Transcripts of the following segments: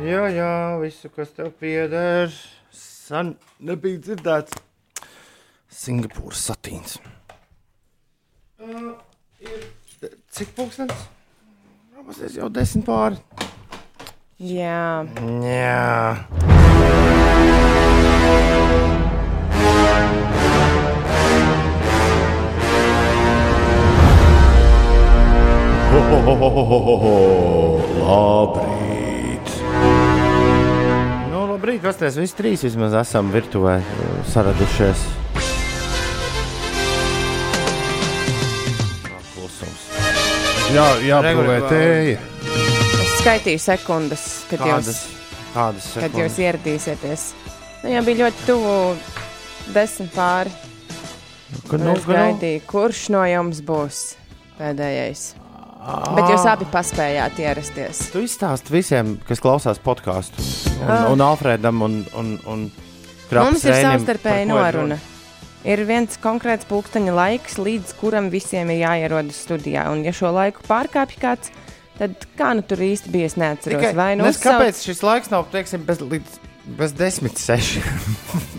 Jā, jā, visu, kas tev pieder, sen nebija dzirdēts. Singapūras satīns. Uh, ir, cik pūkstens? Mums jau desmit pāri. Jā. Jā. Ho, Nu, labrīt, pasties, visi trīs vismaz esam virtuvē uh, saradušies. Jā, Regulāri. tēja. Es skaitīju sekundes, kad Kādas? jūs, Kādas kad sekundes? jūs ieradīsieties. Nu, jau bija ļoti tuvu desmit pāri. Ka Nu, es gaidīju, kurš no jums būs pēdējais. Bet jūs abi paspējāt ierasties. Tu izstāsti visiem, kas klausās podkāstu, un, Ah. un Alfredam un, un, un Mums ir savstarpēja noruna. Ir viens konkrēts pulksteņa laiks, līdz kuram visiem ir jāierodas studijā. Un, ja šo laiku pārkāpj kāds, tad kā nu tur īsti bija, es neatceros. Tikai, Vai nu uzsauc- kāpēc šis laiks nav teiksim, bez, līdz, bez desmit seši?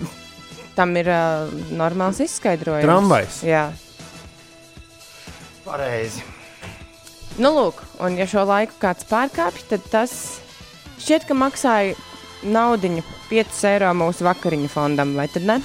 tam ir uh, normāls izskaidrojums? Tramvajs. Jā. Pareizi. Nu, lūk, un ja šo laiku kāds pārkāpj, tad tas šķiet, ka maksāja naudu 5 eiro mūsu vakariņu fondam, vai tad ne?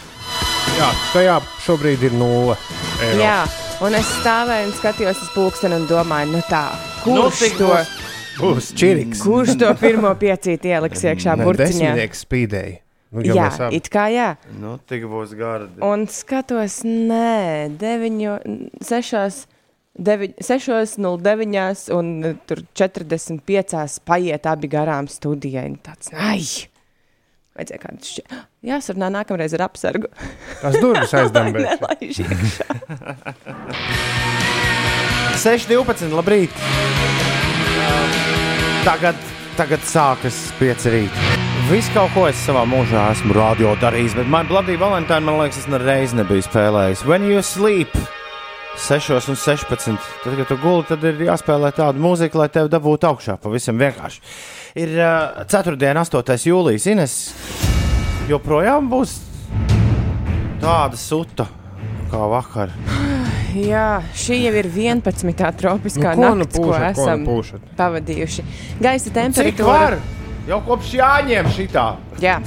Jā, tajā šobrīd ir nulle. eiro. Jā, un es stāvēju un skatījos uz pulksteni un domāju, nu tā, Nu, kurš, tik to, būs. Būs čiriks. kurš to pirmo piecīti ieliks iekšā Ne, burciņā? Desmitnieks spīdēja. Nu, Jā, it kā jā. Nu, tik būs gardi. Un skatos, nē, 9, 6, 6,09 un e, tur 45 paiet abi garām studijai. Nu, Tāds, ai! Vajadzēja kādu šķiet. Jāsarunā nākamreiz ar apsargu. Tās durvis aizdambē. Nelaiž iekšā. 6.12. Labrīt! Tagad, tagad sākas pieci rīta. Visu kaut ko es savā mūžā esmu radio darījis, bet man Bloody Valentine, man liekas, es nereiz nebiju spēlējis. When you sleep! 6 un 16. Tad, kad tu guli, tad ir jāspēlē tāda mūzika, lai tevi dabūtu augšā. Pavisam vienkārši. Ir uh, 4. un 8. jūlijas Ines. Joprojām būs tāda suta kā vakar. Jā, šī jau ir 11. tropiskā Nu, ko nu naktis, ko pūšat, ko nu esam pūšat? pavadījuši. Gaisa Cik temperatūra. var? Jau kopš jāņem šitā. Jā.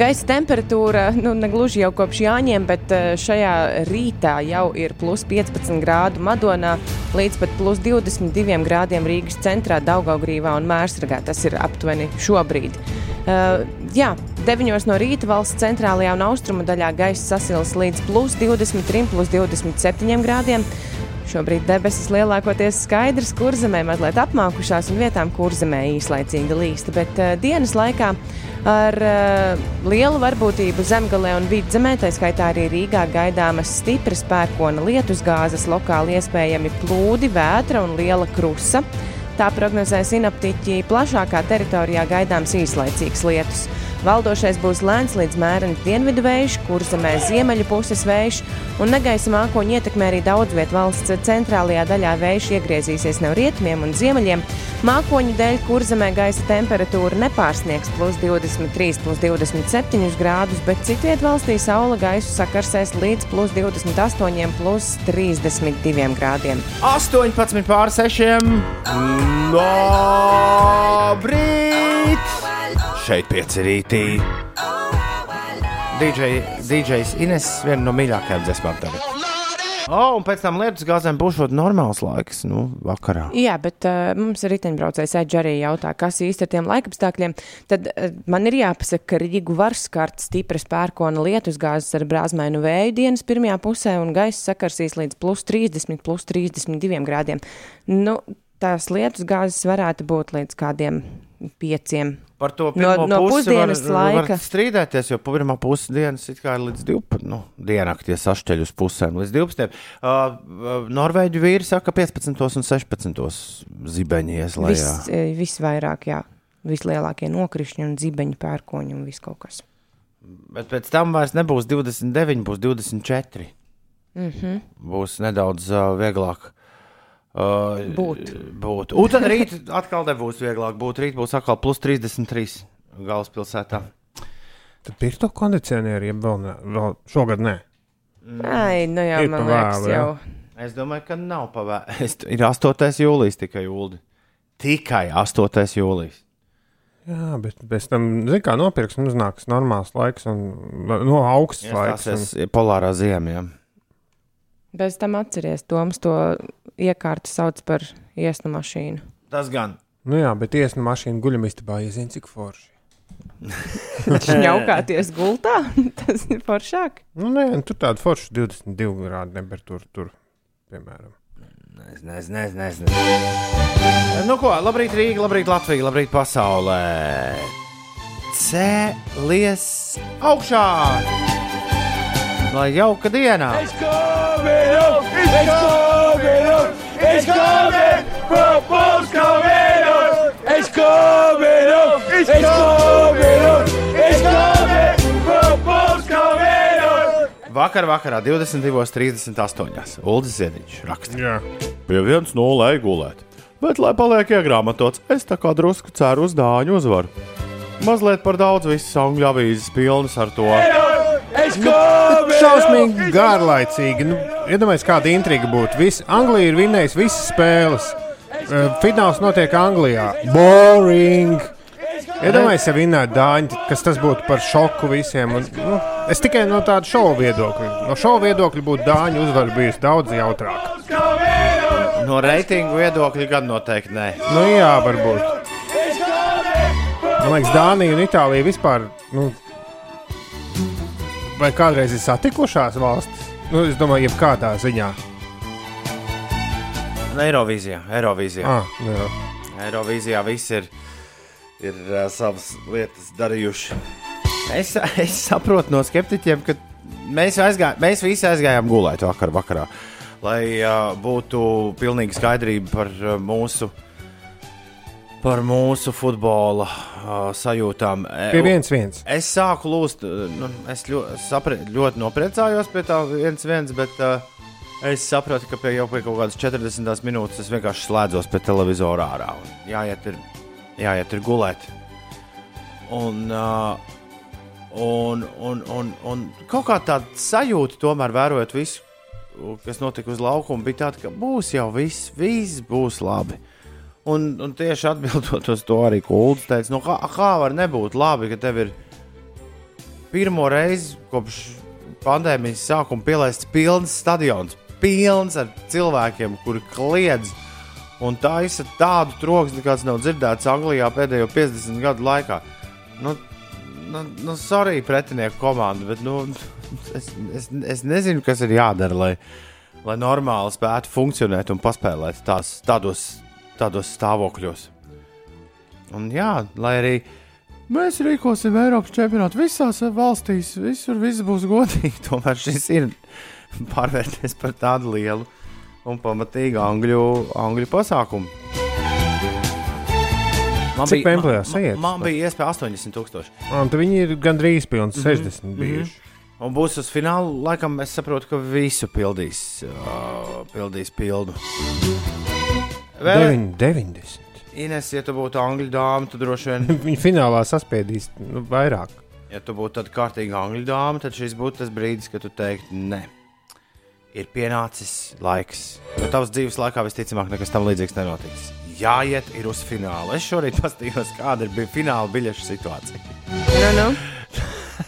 Gaisa temperatūra nu, negluži jau kopš jāņem, bet eh, šajā rītā jau ir plus 15 grādu Madonā līdz pat plus 22 grādiem Rīgas centrā, Daugaugrīvā un Mērsragā. Tas ir aptuveni šobrīd. Uh, jā, 9 no rīta valsts centrālajā un austrumu daļā gaisa sasils līdz plus 23, plus 27 grādiem. Šobrīd debesis lielākoties skaidrs, kur zemē mazliet apmākušās un vietām, kur zemē īslaicīgi līsta. Bet uh, dienas laikā ar uh, lielu varbūtību zemgalē un vidzemē, tā skaitā arī Rīgā gaidāmas stipras pērkona lietusgāzes, lokāli iespējami plūdi, vētra un liela krusa. Tā prognozē sinaptiķi plašākā teritorijā gaidāms īslaicīgs lietus. Valdošais būs lēns līdz mērens dienvidu vējš, kur zemē ziemeļu puses vējš, un negaisa mākoņi ietekmē arī daudz vietu valsts centrālajā daļā vējš iegriezīsies no rietumiem un ziemeļiem. Mākoņu dēļ, kur zemē gaisa temperatūra nepārsniegs plus 23, plus 27 grādus, bet citviet valstī saula gaisu sakarsēs līdz plus 28, plus 32 grādiem. 18 pār 6. Labrīt! Šeit pieci rītī. DJ, DJs Ines viena no mīļākajām dziesmām tagad. Oh, un pēc tam lietus gāzēm būs normāls laiks, nu, vakarā. Jā, bet uh, mums riteņbraucējs Edžers arī jautā, kas īsti ar tiem laikapstākļiem. Tad uh, man ir jāpasaka, ka Rīgu var skart stipras pērkona lietusgāzes ar brāzmainu vēju dienas pirmajā pusē, un gaisa sakarsīs līdz plus 30, plus 32 grādiem. Nu, tās lietusgāzes varētu būt līdz kādiem pieciem. Par to No- pirmo no pusi pusdienas var, laika. Var strīdēties, jo pirmā pusdienas ir līdz 12. Nu, diennakti sašķeļ uz pusēm līdz 12. Uh, uh, Norvēģi vīri saka 15. un 16. zibeņi ies lejā. Viss, eh, visvairāk, jā. Vislielākie nokrišņi un zibeņu pērkoņi un viss kaut kas. Bet pēc tam vairs nebūs 29, būs 24. Mm -hmm. Būs nedaudz uh, vieglāk Uh, Būt. būt. Un tad rīt atkal nebūs vieglāk būt. Rīt būs atkal plus 33 galvaspilsētā. Tad pirktu kondicionieri, ja vēl, ne, vēl šogad nē. Ai, nu jau, Ir man pa liekas, jā. jau. Es domāju, ka nav pavērs. Ir 8. jūlijas tikai jūlija. Tikai 8. jūlijas. Jā, bet pēc tam, zināmā kā nopirks, mums nāks normāls laiks un no augsts laiks. Un, Tas ir polārā ziemā. Ja. Bez tam atceries, Toms to iekārtu sauc par iesnu mašīnu. Tas gan. nu jā, bet iesnu mašīnu guļamistabā, ja zini, cik forši. Šņaukāties gultā, tas ir foršāk. Nu, nē, nu, tur tāda forša 22 grādu temperatūra tur, piemēram. Nezinu, nezinu, nezinu. nezinu. Nu, ko, labrīt, Rīga, labrīt, Latvija, labrīt, pasaulē. Cēlies augšā! Lai jauka diena! Vakar, vakarā 22.38. Uldis Ziedņš raksta. Jā, Pie viens nulē gulēt. Bet, lai paliek iegrāmatots, es tā kā drusku ceru uz dāņu uzvaru. Mazliet par daudz visas angļu avīzes pilnas ar to. Šausmīgi garlaicīgi. Nu, Iedomājieties, kāda intriga būtu. Visi, Anglija ir vinnējusi visas spēles. Eh, Fināls notiek Anglijā. Boring! Iedomājieties, ja vinnētu dāņi, kas tas būtu par šoku visiem. Un, nu, es tikai no tāda šova viedokļa. No šova viedokļa būtu dāņu uzvara bijusi daudz jautrāka. No reitingu viedokļa gan noteikti nē. Nu, jā, varbūt. Man liekas, Dānija un Itālija vispār. Nu, vai kādreiz ir satikušās valstis? Nu, es domāju, jebkādā ziņā. Eirovīzijā, Eirovīzijā. Ah, jā. Eirovīzijā viss ir, ir uh, savas lietas darījuši. Es, es saprotu no skeptiķiem, ka mēs, aizgā, mēs visi aizgājām gulēt vakar, vakarā, lai uh, būtu pilnīga skaidrība par uh, mūsu. Par mūsu futbola uh, sajūtām. Pie viens viens. Es sāku lūst, nu, es ļoti, sapri, ļoti nopriecājos pie tā viens, viens bet uh, es sapratu, ka pie jau pie kaut kādas 40 minūtes es vienkārši slēdzos pie televizora ārā. Jāiet, ir, jāiet ir gulēt. Un, uh, un, un, un, un kaut kā tāda sajūta, tomēr vērojot visu, kas notika uz laukuma, bija tāda, ka būs jau viss, viss būs labi. Un, un tieši atbildot uz to arī Kults teica, nu kā, kā var nebūt labi, ka tev ir pirmo reizi kopš pandēmijas sākuma pielaists pilns stadions, pilns ar cilvēkiem, kuri kliedz un taisa tādu troksni, kāds nav dzirdēts Anglijā pēdējo 50 gadu laikā. Nu, nu, nu sorry, pretinieku komanda, bet nu, es, es, es nezinu, kas ir jādara, lai, lai normāli spētu funkcionēt un paspēlēt tās, tādos, tādos stāvokļos. Un jā, lai arī mēs rīkosim Eiropas čempionātu visās valstīs, visur viss būs godīgi. Tomēr šis ir pārvērties par tādu lielu un pamatīgu angļu, angļu pasākumu. Man Cik Wembleyā man, sajietas? man bija iespēja 80,000. Un viņi ir gandrīz pilns, 60 mhm. bijuši. Un būs uz fināla. Laikam es saprotu, ka visu pildīs, uh, pildīs pildu. Vēl, Deviņ- 90. Ines, ja tu būtu angļu dāma, tad droši vien, Viņi finālā saspiedīs nu, vairāk. ja tu būtu tāda kārtīga angļu dāma, tad šis būtu tas brīdis, kad tu teiktu, nē, ir pienācis laiks. Jo tavs dzīves laikā visticamāk nekas tam līdzīgs nenotiks. Jāiet ir uz finālu. Es šorīt paskatījos, kāda ir bija fināla biļešu situācija. Nu, nu.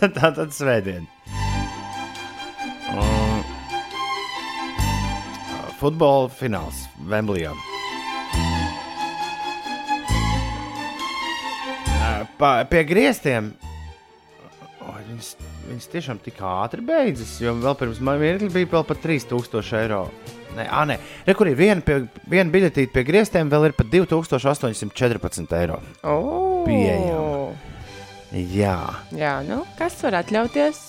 Tā tad svētdien. Un, Futbola fināls Vemblijā. Pa, pie griestiem oh, viņas, viņas tiešām tik ātri beidzas, jo vēl pirms mirkli bija vēl pat 3000 eiro. Nē, ah, nē. Re, kur ir viena, pie, viena biļetīte pie griestiem, vēl ir pat 2814 eiro. Oh. Pieejama. Jā. Jā, nu, kas var atļauties?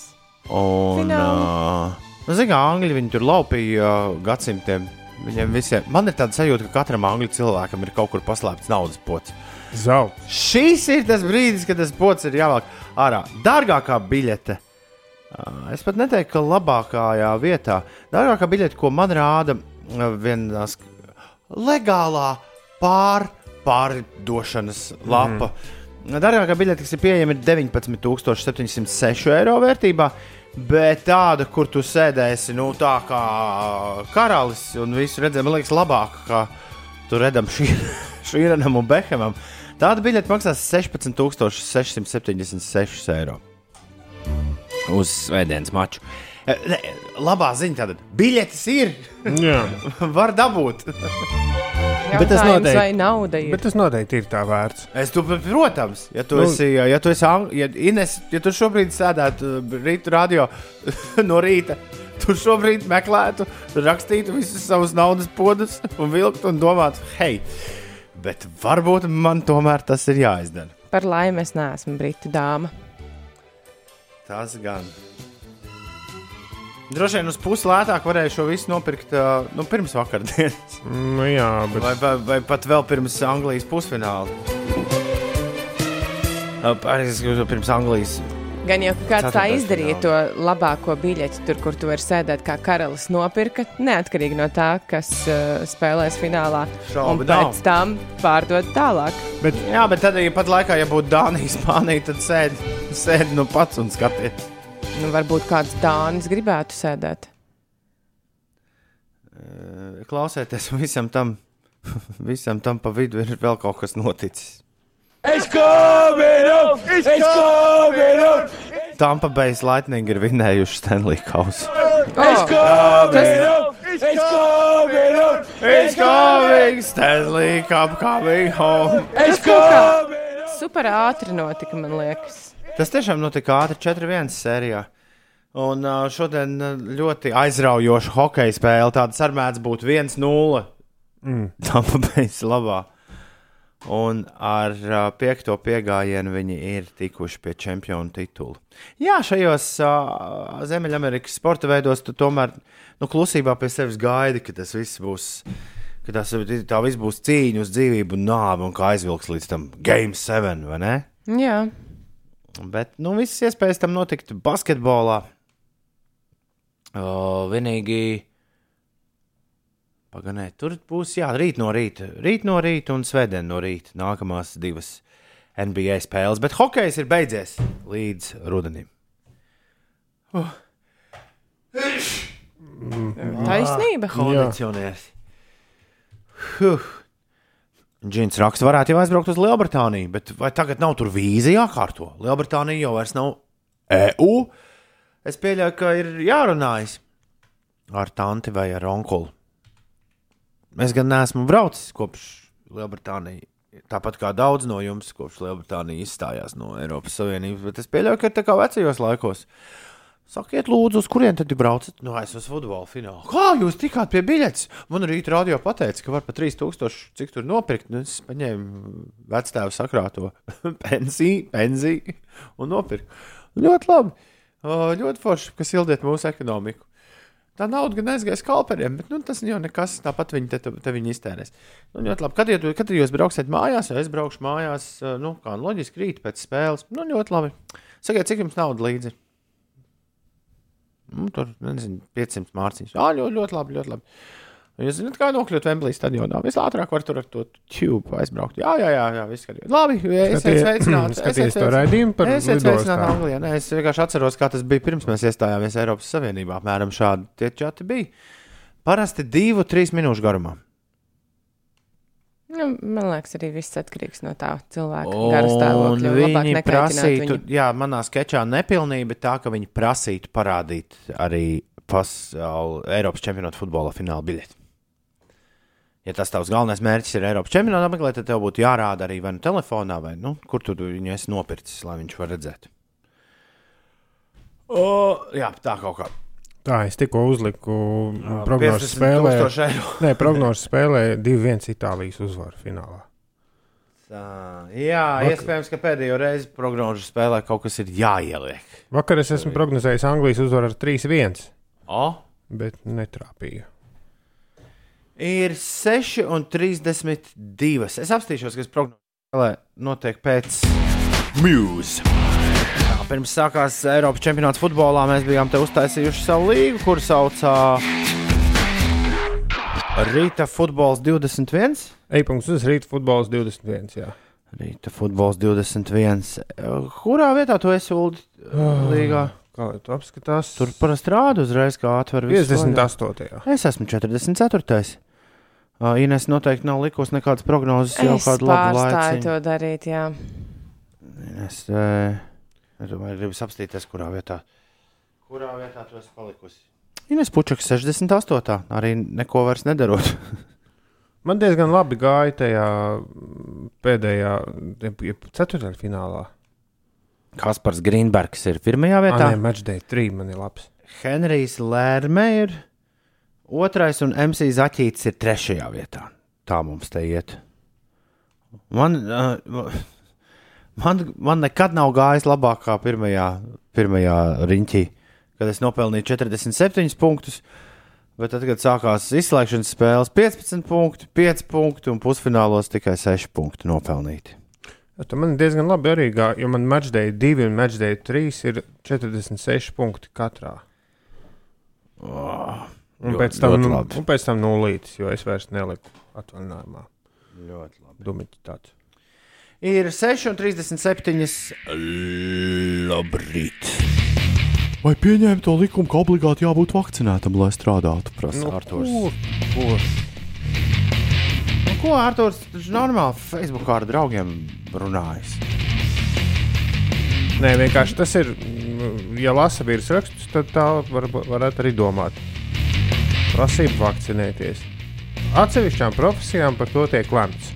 Un, Fināli. uh, nu, zināmā mērā, angļi viņi tur laupīja uh, gadsimtiem. Viņiem visiem, man ir tāda sajūta, ka katram angļu cilvēkam ir kaut kur paslēpts naudas pots. Zelta. Šis ir tas brīdis, kad tas pots ir jāvelk ārā. Dārgākā biļete. uh, Es pat neteiktu, ka labākajā vietā. Dārgākā biļete, ko man rāda uh, viena legālā pār, pārdošanas lapa. Mm. Dārgākā biļete, kas ir pieejama, ir 19,706 eiro vērtībā. Bet tāda, kur tu sēdēsi, nu, tā kā karalis un visu redzēji, man liekas, labāk, kā tu redzam Šīrenam un Behamam. Tāda biļete maksās 16,676 eiro uz svētdienas maču. E, Ne, labā ziņa tāda - biļetes ir, Jā, var dabūt. Bet tas noteikti- vai nauda ir. bet tas noteikti ir tā vērts. Es tu, protams, ja tu Nu- esi, ja tu esi, ang- ja, Ines, ja tu šobrīd sēdētu rītu radio no rīta, tu šobrīd meklētu, rakstītu visus savus naudas podus un vilktu un domātu, hei, bet varbūt man tomēr tas ir jāizdara. Par laimi es neesmu britu dāma. Tas gan. Droši vien uz pusi lētāk varēja šo visu nopirkt nu, pirms vakardienas, Nu, jā, bet vai, vai, vai pat vēl pirms Anglijas pusfināla. Arī pirms Anglijas Gan jau kāds tā izdarīja to labāko biļeti, tur, kur tu vari sēdēt kā karalis, nopirka neatkarīgi no tā, kas uh, spēlēs finālā. Šaubu un nav. pēc tam pārdot tālāk. Jā, bet tad, ja pat laikā, ja būtu Dānija, Spānija, tad sēdi sēd nu pats un skaties. Nu, varbūt kāds dānis gribētu sēdēt. Klausieties, visam tam, visam tam pa vidu ir vēl kaut kas noticis. Tampa Bay Lightning ir vinējuši Stanley Kausu. Oh, tas It's coming, Stanley Cup coming home. super ātri notika, man liekas. Tas tiešām notika ātri 4-1 sērijā. Un šodien ļoti aizraujoša hokeja spēle. Tāda sarmēts būtu 1-0. Mm. Tampa Bay labā. Un ar uh, piekto piegājienu viņi ir tikuši pie čempionu titula. Jā, šajos uh, Ziemeļamerikas sporta veidos tu tomēr nu, klusībā pie sevis gaidi, ka tas viss būs. Ka tas, tā viss būs cīņa uz dzīvību un nāvi, un kā aizvilks līdz tam Game 7, vai ne? Jā, Bet nu, visas iespējas tam notikt basketbolā. Uh, vienīgi. Paganē, tur būs jā, rīt no rīta. Rīt no rīta un svētdien no rīta. Nākamās divas NBA spēles. Bet hokejs ir beidzies līdz rudenim. taisnība. Kondicionieris. Huh. Džins raksta, varētu jau aizbraukt uz Lielbritāniju, bet vai tagad nav tur vīza jākārto? Lielbritānija jau vairs nav EU. Es pieļauju, ka ir jārunājas ar tanti vai ar onkuli. Es gan neesmu braucis kopš Lielbritānija. Tāpat kā daudz no jums, kopš Lielbritānija izstājās no Eiropas Savienības, bet es pieļauju, ka ir tā kā vecajos laikos. Sakiet, lūdzu, uz kurien tad jūs braucat? No es uz futbola finālu. Kā jūs tikāt pie biļetes? Man rīt radio pateica, ka var par 3000 cik tur nopirkt. Nu, es paņēmu vectēvu sakrāto pensiju, pensiju un nopirku. Ļoti labi. Ļoti forši, kas ildiet mūsu ekonomiku. Tā nauda gan aizgāja skalperiem, bet nu, tas jau nekas. Tāpat viņi te, te viņi iztērēs. Nu, ļoti labi. Kad, jūs- kad jūs brauksiet mājās, vai es braukšu mājās, eh, nu, kā loģiski rīt pēc spēles. Nu, ļoti labi. Sakiet, cik jums nauda līdzi? Nu, tur nezinu, 500 mārciņas. Jā, ļoti, ļoti labi. Ļoti labi. Jūs zināt, kā nokļūt Vemblīs stadionā. Vislātrāk var tur ar to tube aizbraukt. Jā, jā, jā, jā viss skatījās. Labi, esiet Skaties- sveicināti. skaties to raidījumu par lidostām. sveicināti Anglijā. Nē, es vienkārši atceros, kā tas bija pirms mēs iestājāmies Eiropas Savienībā. Apmēram šādi tie čati bija. Parasti divu, trīs minūšu garumā. Nu, man liekas, arī viss atkarīgs no tā cilvēka gara stāvokļa. Viņi prasītu, viņu. jā, manā sketčā nepilnība tā, ka viņi prasītu parādīt arī pasaules Eiropas čempionāta futbola fināla biļeti. Ja tas tavs galvenais mērķis ir Eiropas čempionāta apmeklēt, tad tev būtu jārāda arī vai nu telefonā, vai nu, kur tu viņu esi nopircis, lai viņš var redzēt. O, jā, tā kaut kā. Tā, es tikko uzliku prognožu spēlē. 50,000 eiro. Nē, prognožu spēlē 2-1 Itālijas uzvaru finālā. Tā, jā, Vak- iespējams, ka pēdējo reizi prognožu spēlē kaut kas ir jāieliek. Vakar es esmu prognozējis Anglijas uzvaru ar 3-1, O, bet netrāpīju. Ir 6,32. Es apstīšos, kas prognozē notiek pēc Muse. Jā, pirms sākās Eiropas čempionāts futbolā, mēs bijām te uztaisījuši savu līgu, kur sauc uh, Rīta futbols 21. E-punkts uz rīta futbols 21. Jā. Rīta futbols 21. Kurā vietā tu esi Ulu līgā? Kā lai tu apskatās? Tur parasti rāda uzreiz, kā atver visu. 58. Es esmu 44. Uh, Ines noteikti nav likusi nekādas prognozes jau Es kādu labu pārstāju laiku. to darīt, jā. Es, uh, es domāju, gribu apstīties, kurā vietā. Kurā vietā tu esi palikusi? Ines Pučaks 68. arī neko vairs nedarot. Man diezgan labi gāja tajā mm, pēdējā, jeb ceturtdaļfinālā. Kaspars Grīnbergs ir pirmajā vietā. Tā ir matčdei 3. Man ir labs. Henrijs Lērme ir otrais, un MC Zaķītis ir trešajā vietā. Tā mums te iet. Man, uh, man, man nekad nav gājis labāk kā pirmajā, pirmajā riņķī, kad es nopelnīju 47 punktus. Bet tad, kad sākās izslēgšanas spēles, 15 punkti, 5 punkti un pusfinālos tikai 6 punkti nopelnīti. Ja, tu man diezgan labi arī gāja, jo man matčdei 2 un matčdei 3 ir 46 punkti katrā. Oh, Un Ļoti- pēc tam, nu, un pēc tam nulītis, jo es vairs neliku atvaļinājumā. ļoti labi. Dumiķi tāds. Ir 6,37. Labrīt. Vai pieņēma to likumu, ka obligāti jābūt vakcinētam, lai strādātu? Prasa nu, Arthurs. kur, kur? Nu, ko Arthurs taču normāli Facebookā ar draugiem runājas? Nē, vienkārši tas ir. mm, Ja lasa virsrakstus, tad tā var, varētu arī domāt. Prasība vakcinēties. Atsevišķām profesijām par to tiek lemts.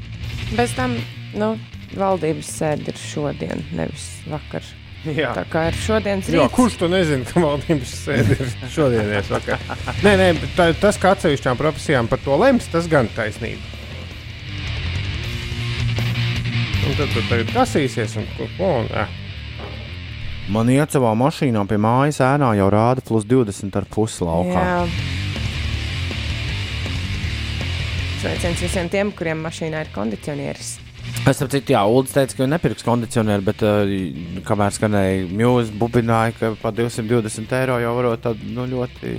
Bez tam, nu, valdības sēde ir šodien, nevis vakar. Jā. Tā kā ir šodienas Jā, rīts. kurš to nezina, ka valdības sēde ir šodienas vakarā? Nē, nē, tā, tas, ka atsevišķām profesijām par to lems, tas gan taisnība. Tad tu tagad kasīsies un ko. ko un, eh. Man iet savā mašīnā pie mājas ēnā jau rāda plus 20 ar pusi laukā. Jā. Sveiciens visiem tiem, kuriem mašīnā ir kondicionieris. Es saprotu, jā, Ulas teica, ka nepirks kondicionieru, bet uh, kamēr skanēja mūzika, bubināja, ka par 220 eiro jau varot tādu nu, ļoti.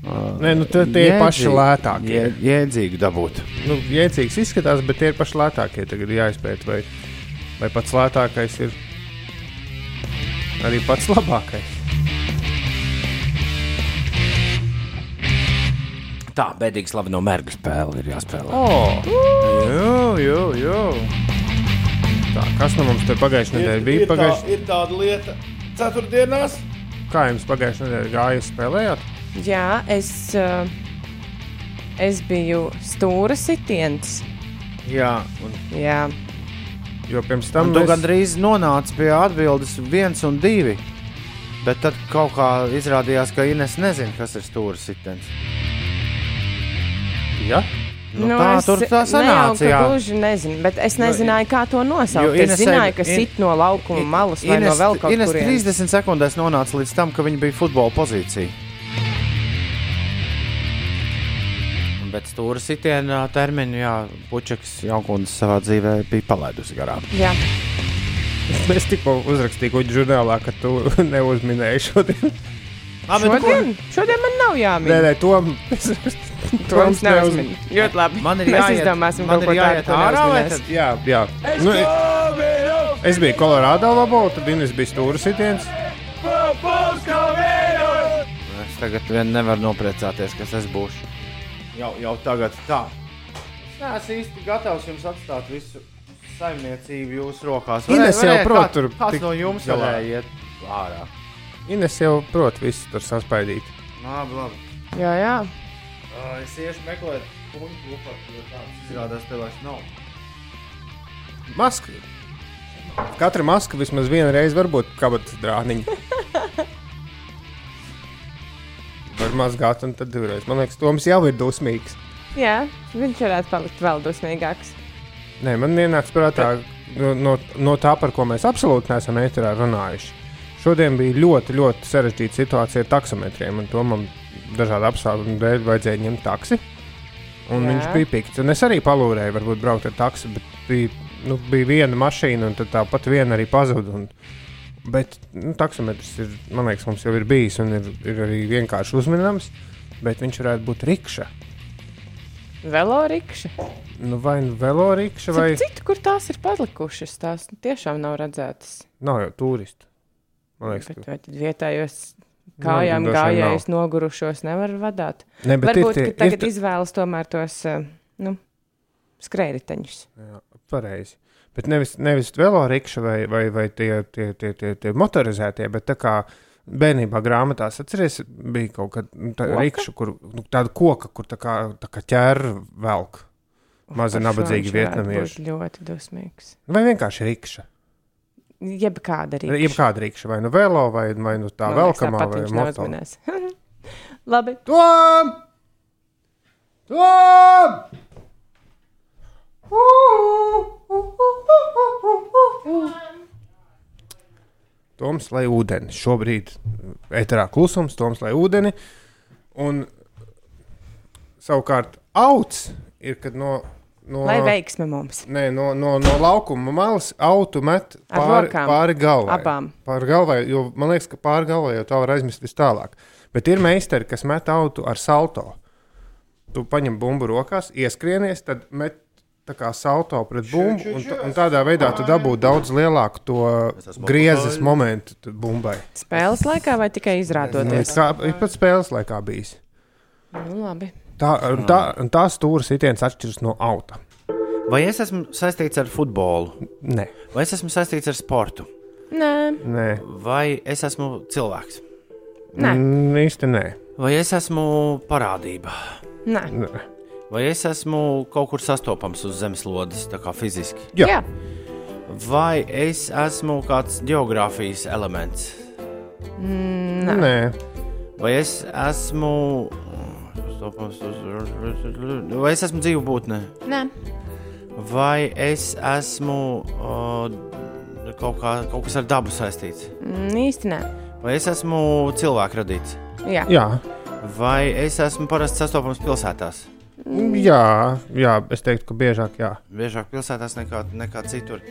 Nē, nu tie- tie ir paši lētākie. Jē, jēdzīgi dabūt. Nu, Jēdzīgs izskatās, bet tie ir paši lētākie. Tagad jāizpēta, vai, vai pats lētākais ir arī pats labākais. Tā, bēdīgi slavi no mērga spēle ir jāspēlē. Oh, Jā, jā, jā. tā, kas no mums te pagājušajā nedēļā bija? Pagājuši... ir tāda lieta, ceturtdienās. Kā jums pagājušajā nedēļā gāja spēlējāt? Jā, es, uh, es biju stūra sitiens. Jā, un, Jā, Jo pirms tam un tu mēs- gandrīz nonāci pie atbildes viens un divi. Bet tad kaut kā izrādījās, ka Ines nezina, kas ir stūris sitens. Ja? Nu, nu, tā es tur tā sanāca. jā. Gluži nezinu, bet es nezināju, kā to nosaukt. Jo Es zināju, ka sit no laukuma malas vai no Ines, vēl kaut Ines kurienes. 30 sekundēs nonāca līdz tam, ka viņa bija futbola pozīcija. Stūra sitienā termiņu, jā, Puķeks Jankundze savā dzīvē bija palaidusi garām. Jā, Es tikko uzrakstīju kuģi žurnālā, ka tu neuzminēji šodien. šodien, šodien man nav Nē, jāmin. nē, to To mums neuzmin. Ļoti labi. Man ir Mēs jāiet- izdomāsim man kaut ir ko jāiet ko ārā, tad- Jā, jā. Nu, es biju Kolorādo labo, tad Inês bija stūra sitiens. Es tagad vien nevaru nopriecāties, kas es būšu. Jau, jau tagad tā. Es neesmu īsti gatavs jums atstāt visu saimniecību jūsu rokās. Ines jau prot tur Kāds tik no jums varēja iet ārā? Inês jau prot visu tur saspaidīt. Labi, labi. Jā, jā. Uh, es iešu meklēt puņu lupatu, jo tāds izrādās te vairs nav. Maska. Katra maska vismaz vienu reizi var būt kabatas drāniņa. Var mazgāt, un tad divreiz. Man liekas, Toms jau ir dusmīgs. jā, viņš varētu palikt vēl dusmīgāks. Nē, man ienāca prātā no, no, no tā, par ko mēs absolūti neesam ēterā runājuši. Šodien bija ļoti, ļoti sarežģīta situācija ar taksometriem, un to man dažādu apstākļu dēļ vajadzēja ņemt taksi. Un Jā. viņš bija pikts. Un es arī palūrēju, varbūt braukt ar taksi, bet bija, nu, bija viena mašīna, un tāpat viena arī pazuda. Un, bet nu, taksometrs ir, man liekas, mums jau ir bijis un ir, ir arī vienkārši uzminams, bet viņš varētu būt rikša. Velorikša. Nu, vai nu velorikša, vai Vai... Citu, kur tās ir palikušas, tās tiešām nav redzētas. nav jau turistu. Man liekas, Bet ka vai tad vietējos kājām droši vien gājējus nogurušos nevar vadīt? ne, Varbūt, tie, tagad ir izvēlas tomēr tos eh, nu, skrējriteņus. Jā, pareizi. Bet nevis, nevis velorikša vai, vai, vai tie, tie, tie, tie, tie motorizētie, bet tā kā bērnībā grāmatās atceries, bija kaut kāda nu, rikša, kur nu, tāda koka, kur tā kā, tā kā ķēra velk. Viņš varētu vietnamieši. būt Ļoti dusmīgs. Vai vienkārši rikša. Jeb kāda arī. Jebkāda rikša, vai nu velo, vai, vai nu tā velkamā, vai moto. neuzmanās. Labi. Tom! Tom! Toms lai ūdeni. Šobrīd eterā klusums, Toms lai ūdeni. Un savukārt auts ir, kad no, no, Lai veiksme mums. Nē, no, no, no laukuma malas autu met pāri, pāri galvai. Abām. Pāri galvai, jo man liekas, ka pāri galvai jau tā var aizmest vis tālāk. Bet ir meistari, kas met autu ar salto. Tu paņem bumbu rokās, ieskrienies, tad met kā salto pret bumbu. Un, un tādā veidā tu dabū daudz lielāku to griezes momentu bumbai. Spēles laikā vai tikai izrādoties? Ir pat spēles laikā bijis. Nu, labi. Tā, tā, un tā stūra sitiens atšķiras no auta. Vai es esmu saistīts ar futbolu, Nē, vai es esmu saistīts ar sportu, Nē, nē. vai es esmu cilvēks, nē, Mm, īsti nē. vai es esmu parādība, nē. nē. Vai es esmu kaut kur sastopams uz zemeslodes, tā kā fiziski, Jā. Jā. vai es esmu kāds geogrāfijas elements, Nē. nē. vai es esmu. Vai es esmu dzīva būtne? Nē. Vai es esmu uh, kaut, kā, kaut kas ar dabu saistīts? Mm, īsti nē. Vai es esmu cilvēku radīts? Jā. Jā. Vai es esmu parasti sastopams pilsētās? Jā, jā, es teiktu, ka biežāk jā. Biežāk pilsētās nekā, nekā citur.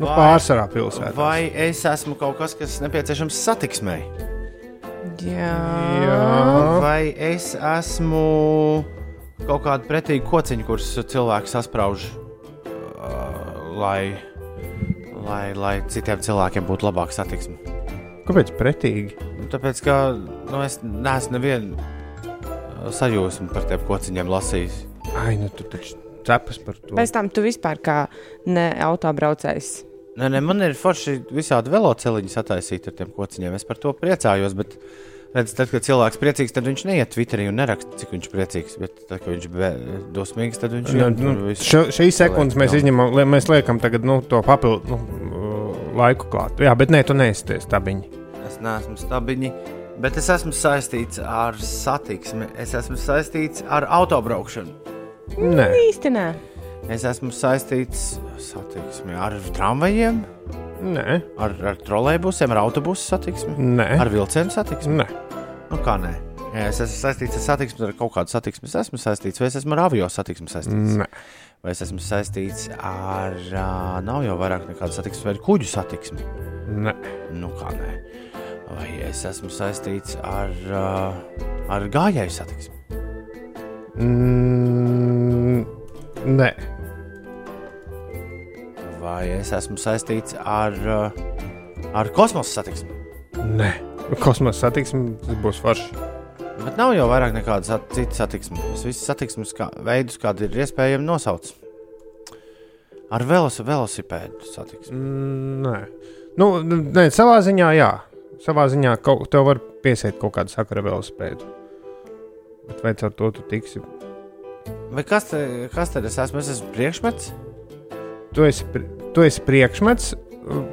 Nu, pārsvarā pilsētā. vai es esmu kaut kas, kas nepieciešams satiksmei? Jā. Jā. Vai es esmu kaut kāda pretīga kociņa, kuras cilvēks sasprauž, uh, lai, lai, lai citiem cilvēkiem būtu labāka satiksme? Kāpēc pretīgi? Nu, Tāpēc, ka nu, es neesmu nevienu sajūsmu par tiem kociņiem lasījis. Ai, nu tu taču cepas par to. Pēc tam tu vispār kā ne autobraucējs. Nē, nē, man ir forši visādi veloceliņi sataisīti ar tiem kociņiem. Es par to priecājos. Bet, redz, tad, kad cilvēks ir priecīgs, tad viņš neiet Twitterī un neraksta, cik viņš ir priecīgs. Bet, tad, kad viņš ir dosmīgs, tad viņš Nu, iet nu, šo, šīs sekundes mēs izņemam, li- mēs liekam tagad, nu, to papildu nu, laiku klāt. Jā, bet nē, tu neesi stabiņi. Es neesmu stabiņi, bet es esmu saistīts ar satiksmi. Es esmu saistīts ar autobraukšanu. Nē, Īsti nē. Es esmu saistīts satiksmi, ar tramvajiem, nē, ar, ar trolēļbusiem, ar autobusu satiksmi, nē. ar vilcienu satiksmi. nē. Nu, kā nē? Es esmu saistīts ar satiksmi, ar kaut kādu satiksmi. Es esmu saistīts, vai es esmu ar avio satiksmi saistīts. nē. Vai es esmu saistīts ar, uh, nav jau vairāk nekāda satiksme, vai ar kuģu satiksmi. nē. Nu, kā nē? Vai es esmu saistīts ar, ar gājēju satiksmi? Mm, nē. Vai es esmu saistīts ar, ar kosmosa satiksmi? nē. Kosmosa satiksme būs forši. Bet nav jau vairāk nekādas sat citas satiksmes. Es visus satiksmes kā, veidus, kādi ir iespējami nosauc. Ar velos, velosipēdu satiksmi. Mm, nē. Nu, nē, savā ziņā, jā. Savā ziņā kaut, tev var piesiet kaut kādu sakaru velospēdu. Bet vai ar to tu tiksi? Vai kas, te, kas tad es esmu? Es esmu priekšmets. Tu esi, tu esi priekšmets.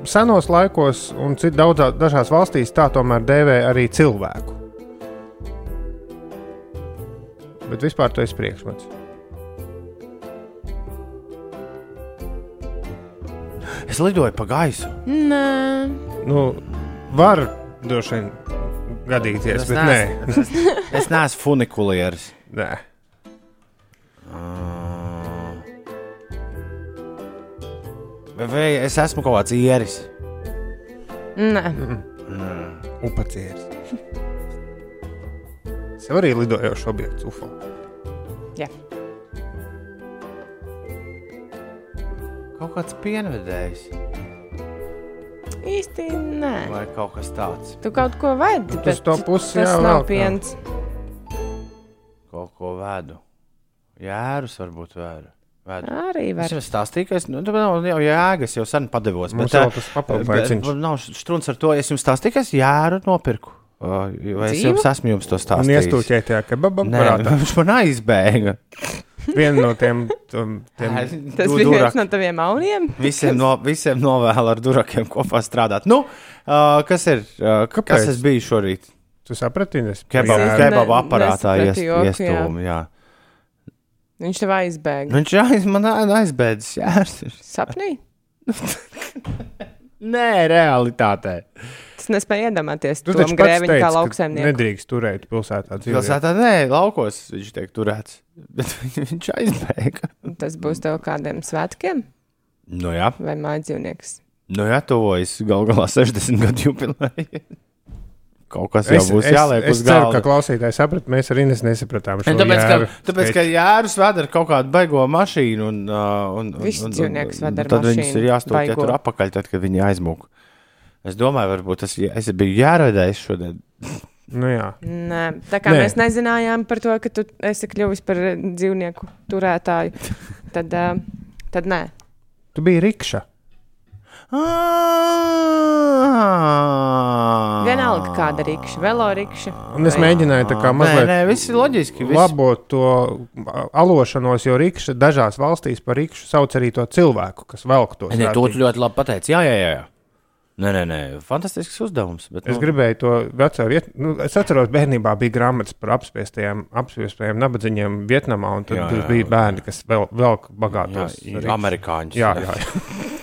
Senos laikos, un daudzās dažās valstīs, tā tomēr dēvē arī cilvēku. Bet vispār tu esi priekšmets. Es lidoju pa gaisu. Nē. Nu, var droši vien gadīties, bet nē. Es, es neesmu funikulieris. Nē. Ah. Vai es esmu kaut kāds ieris? Nē. Nē. Upacieris. Es arī lidojošu objektu UFO. Jā. Kaut kāds pienvedējs. Īsti nē. vai kaut kas tāds. Tu kaut ko vedi, Uz bet to pusi tas jā, nav piens. Kaut ko vedu. Jērus varbūt vēru. vedu. Arī Es var. jau stāstīju, ka es nu, nav jau jēgas, jau sen padevos. Mums bet, vēl ā, tas bet laiciņš. Nav strūns ar to. Es jums stāstīju, ka es jēru nopirku. Ā, Vai es Dzīvu? jums esmu jums to Un stāstījis? iestūķēt tajā kebabā. Nē, viņš man aizbēga. Viena no tiem, tiem, tiem Tas Du- bija durak. viens no taviem auniem. Visiem, no, visiem novēlu ar durakiem kopā strādāt. Nu, uh, kas ir? Uh, Kāpēc? kas tas bija šorīt? Tu saprati, Ines? Kebabu, kebabu aparātā ies, nesapratu joku, jā. iestūmi. Jā. Viņš tev aizbēga. Viņš aiz, man aizbēdzis. Jā, Sapnī? Nē, realitātē. Tas nespēja iedomāties. Tu taču pats kā teici, ka lauksaimnieku. nedrīkst turēt pilsētā dzīvot. Pilsētā nē, laukos viņš tiek turēts. Bet viņš aizbēga. Tas būs tev kādiem svētkiem Nu jā, vai mājdzīvnieks. nu jā, tuvojas gal galā 60 gadu jubileja. Kaut kas jau būs jāliek es uz ceru, ka galda. klausītāji saprat, mēs arī nesapratām. šo Tāpēc, ka, tāpēc, ka jērus ved ar kaut kādu baigo mašīnu, un, un, un, un, dzīvnieks un, un tad viņus ir jāstūķē baigo. tur apakaļ, tad, kad viņi aizmūg. Es domāju, varbūt tas es biju jārādējis šodien. Nu jā. Nē, tā kā Nē. Mēs nezinājām par to, ka tu esi kļuvis par dzīvnieku turētāju, tad, uh, tad nē. Tu biji rikša. Vienalga, kāda rīkša, velorikša. Un es mēģināju tā kā Nē, mazliet nē, viss ir loģiski. Viss... labot to alošanos, jo rikša dažās valstīs par rikšu sauc arī to cilvēku, kas velk to Nē, to tu ļoti labi pateici. Jā, jā, jā. jā. Nē, nē, nē, fantastisks uzdevums. Bet, Es gribēju to veco vietu. Nu, es atceros, bērnībā bija grāmatas par apspiestajiem, apspiestajiem nabadzīgiem Vietnamā, un tad Jā, jā, jā, bija jā. bērni, kas vēl, velk jā, bagātos. jā, amerikāņus. Jā, jā.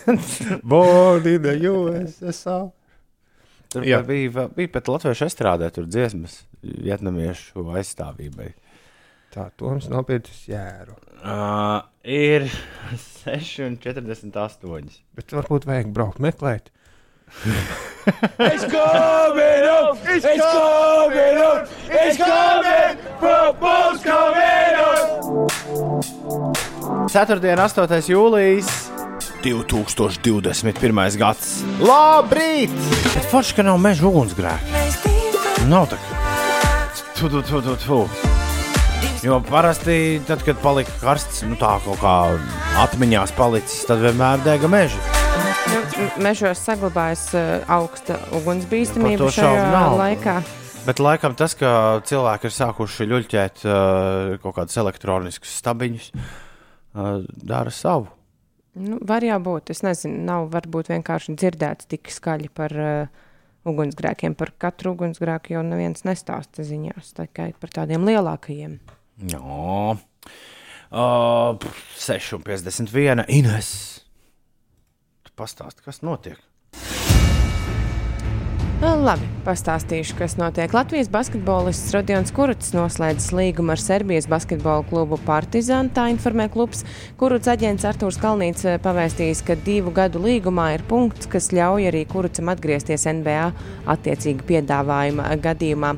Born in the USSR. Tur Jā. bija, bija pat latviešu estrādē, tur dziesmas vietnamiešu aizstāvībai. Tā, Toms nopietnis jēru. Uh, ir 6,48. Bet varbūt vajag braukt meklēt. It's coming up! It's coming up! It's coming! Football's coming up! Ceturtdien, 8. jūlijas 2021. gads. Labrīt! Bet forši, ka nav meža ugunsgrēka. Nav tā, ka. Tu, tu, tu, tu, tu. Jo parasti, tad, kad palika karsts, nu tā kaut kā atmiņās palicis, tad vienmēr dega meža. Nu, mežos saglabājas uh, augsta ugunsbīstamība šajā laikā. Bet laikam tas, ka cilvēki ir sākuši ļuļķēt uh, kaut kādus elektroniskus stabiņus, uh, dara savu. Nu, var jau būt. Es nezinu, nav varbūt vienkārši dzirdēts tik skaļi par uh, ugunsgrēkiem. Par katru ugunsgrēku jau neviens nestāsta ziņās, tikai par tādiem lielākajiem. Jā, uh, 6,51. Ines. Tu pastāsti, kas notiek? Nu, Labi, pastāstīšu, kas notiek. Latvijas basketbolists Rodions Kurts noslēdzis līgumu ar Serbijas basketbola klubu Partizan. Tā informē klubs. Kurts aģents Artūrs Kalnīts eh, pavēstījis, ka divu gadu līgumā ir punkts, kas ļauj arī Kurcam atgriezties NBA attiecīgi piedāvājuma gadījumā.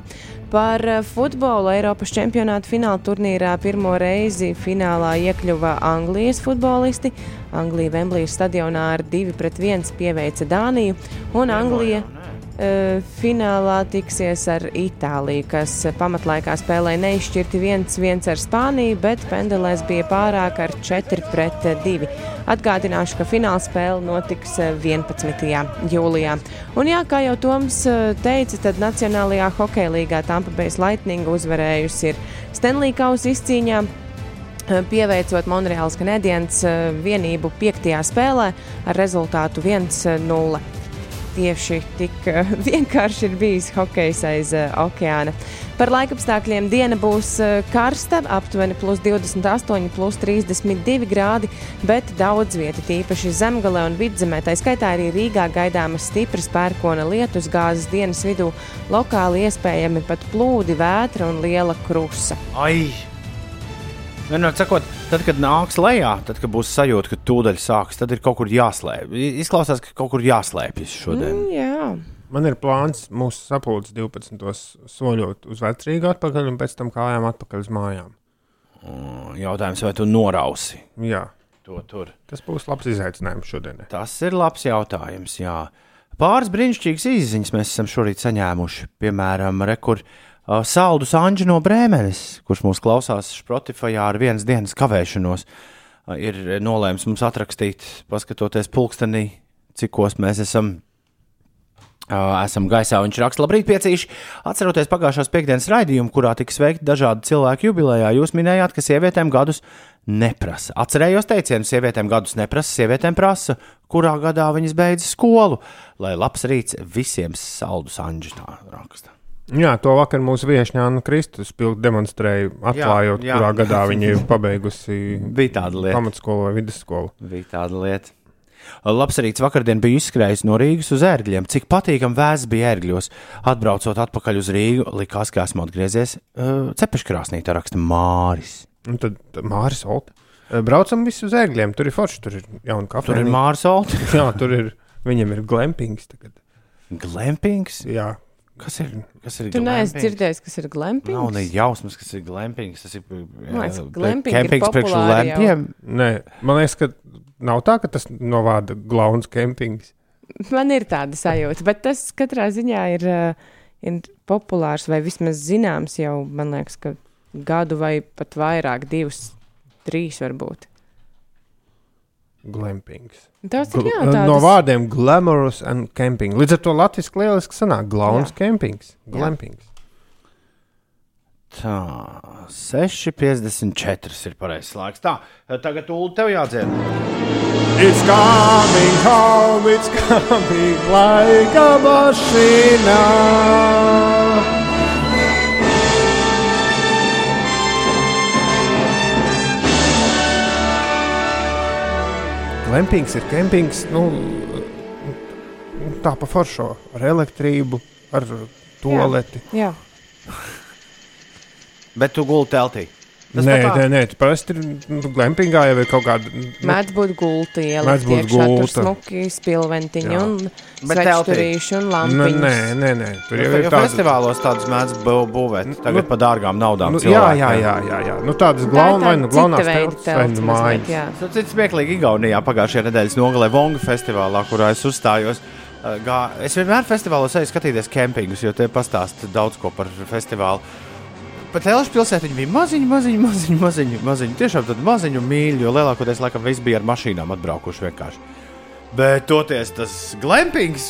Par eh, futbolu Eiropas čempionāta fināla turnīrā pirmo reizi finālā iekļuva Anglijas futbolisti. Anglija Vemblijas stadionā ar 2-1 pieveica Dāniju, un Anglija Uh, finālā tiksies ar Itāliju, kas pamatlaikā spēlēja neizšķirti 1-1 ar Spāniju, bet pendelēs bija pārāk ar 4-2. Atgādināšu, ka fināla spēle notiks uh, 11. jūlijā. Un, jā, kā jau Toms teica, tad Nacionālajā hokeja līgā Tampa Bay Lightning uzvarējusi ir Stanley Kausa izcīņā. Pieveicot Monreāls Canadiens vienību piektajā spēlē ar rezultātu 1-0 tieši tik uh, vienkārši ir bijis hokejs aiz uh, okeāna. Par laikapstākļiem diena būs uh, karsta, aptuveni plus 28, plus 32 grādi, bet daudz vietā, tīpaši zemgale un vidzemē, tā skaitā arī Rīgā gaidāmas stipras pērkona lietus gāzes dienas vidū, lokāli iespējami pat plūdi, vētra un liela krusa. Ai! Vienmēr sakot, tad, kad nāks lejā, tad, kad būs sajūta, ka tūdaļ sāks, tad ir kaut kur jāslēpjas. Izklausās, ka kaut kur jāslēpjas šodien. Mm, jā, Man ir plāns mūsu sapulces 12. soļot uz vecrīgu atpakaļ un pēc tam kājām atpakaļ uz mājām. Mm. Jautājums, vai tu norausi? Jā, to tur. Tas būs labs izaicinājums šodienai. Tas ir labs jautājums. Jā. Pāris brīnišķīgas izziņas mēs esam šorīt saņēmuši. Piemēram, rekur uh, Saldus Anģis no Brēmenes, kurš mūs klausās Spotify ar vienas dienas kavēšanos, uh, ir nolēmis mums atrakstīt, paskatoties pulkstenī, cikos mēs esam Uh, esam gaisā. Viņš raksta, labrīt, piecīši. Atceroties pagājušās piekdienas raidījumu, kurā tika sveikti dažādi cilvēki jubilejā, jūs minējāt, ka sievietēm gadus neprasa. Atcerējos teicienu, sievietēm gadus neprasa, sievietēm prasa, kurā gadā viņas beidz skolu. Lai labs rīts visiem saldus anģis tā raksta. Jā, to vakar mūsu viesņā Anna Kristus demonstrēja, atklājot, Jā, jā. kurā gadā viņa ir pabeigusi pamatskolu vai vidusskolu. Bija tāda lieta. Labs rīts vakardien bija izskrējis no Rīgas uz ērgļiem. Cik patīkami vēsts bija ērgļos. Atbraucot atpakaļ uz Rīgu, likās, ka esmu atgriezies uh, cepeškrāsnī, tā raksta Māris. Un tad Māris Olta. Braucam visi uz ērgļiem, tur ir forši, tur ir jauna Tur ir. Māris Olts. Jā, tur ir, viņam ir glampings tagad. Glampings? Jā, Kas ir? Kas ir Tu neesi glampings? dzirdējis, kas ir glamping? Nav ne jausmas, kas ir glampings. Tas ir liekas, glamping ir kempings priekš lēmpiem. Nē, man liekas, ka nav tā, ka tas no vārda glauns kempings. Man ir tāda sajūta, bet tas katrā ziņā ir, uh, ir populārs vai vismaz zināms jau, man liekas, ka gadu vai pat vairāk, divus, trīs varbūt. Glampings. Tas ir jā, Gl- tādas, No vārdiem glamorous un camping. Līdz ar to latviešu lieliski sanāk glauns Jā. kempings. Jā. Glampings. Tā, 6,54 ir pareizais laiks. Tā, tagad Ulu tev jādzied. It's coming home, it's coming like a machine. Glampings ir kempings, nu, tā pa foršo, ar elektrību, ar toaleti. jā, Bet tu gulti teltī. Tas Nē, nē, nē, tu parasti ir nu, glampingā jau ir kaut kāda. Nu, mēdz būt gulti, ielikt būt iekšā, tur gulta. smuki spilventiņi Jā. un svečturīši un nu, lampiņas. nē, nē, nē, tur jau Jo ir tādas. festivālos tādas mēdz bū- būvēt. Tagad Nu, par dārgām naudām. Nu, jā, jā, jā, jā, jā. Nu, tādas Tā ir glauna, vai tāda nu glaunās telpas, vai nu telts mājas. jā. Tas ir smieklīgi Igaunijā pagājušajā nedēļas nogalē Vonga festivālā, kurā es uzstājos. Uh, Gā, es vienmēr festivālos eju skatīties kempingus, jo te pastāsta daudz ko par festivālu. Pat Elžas pilsētiņa bija maziņa, maziņa, maziņa, maziņa, maziņa. Tiešām tāda maziņa mīļa, jo lielākoties laikam viss bija ar mašīnām atbraukuši vienkārši. Bet toties tas glampings,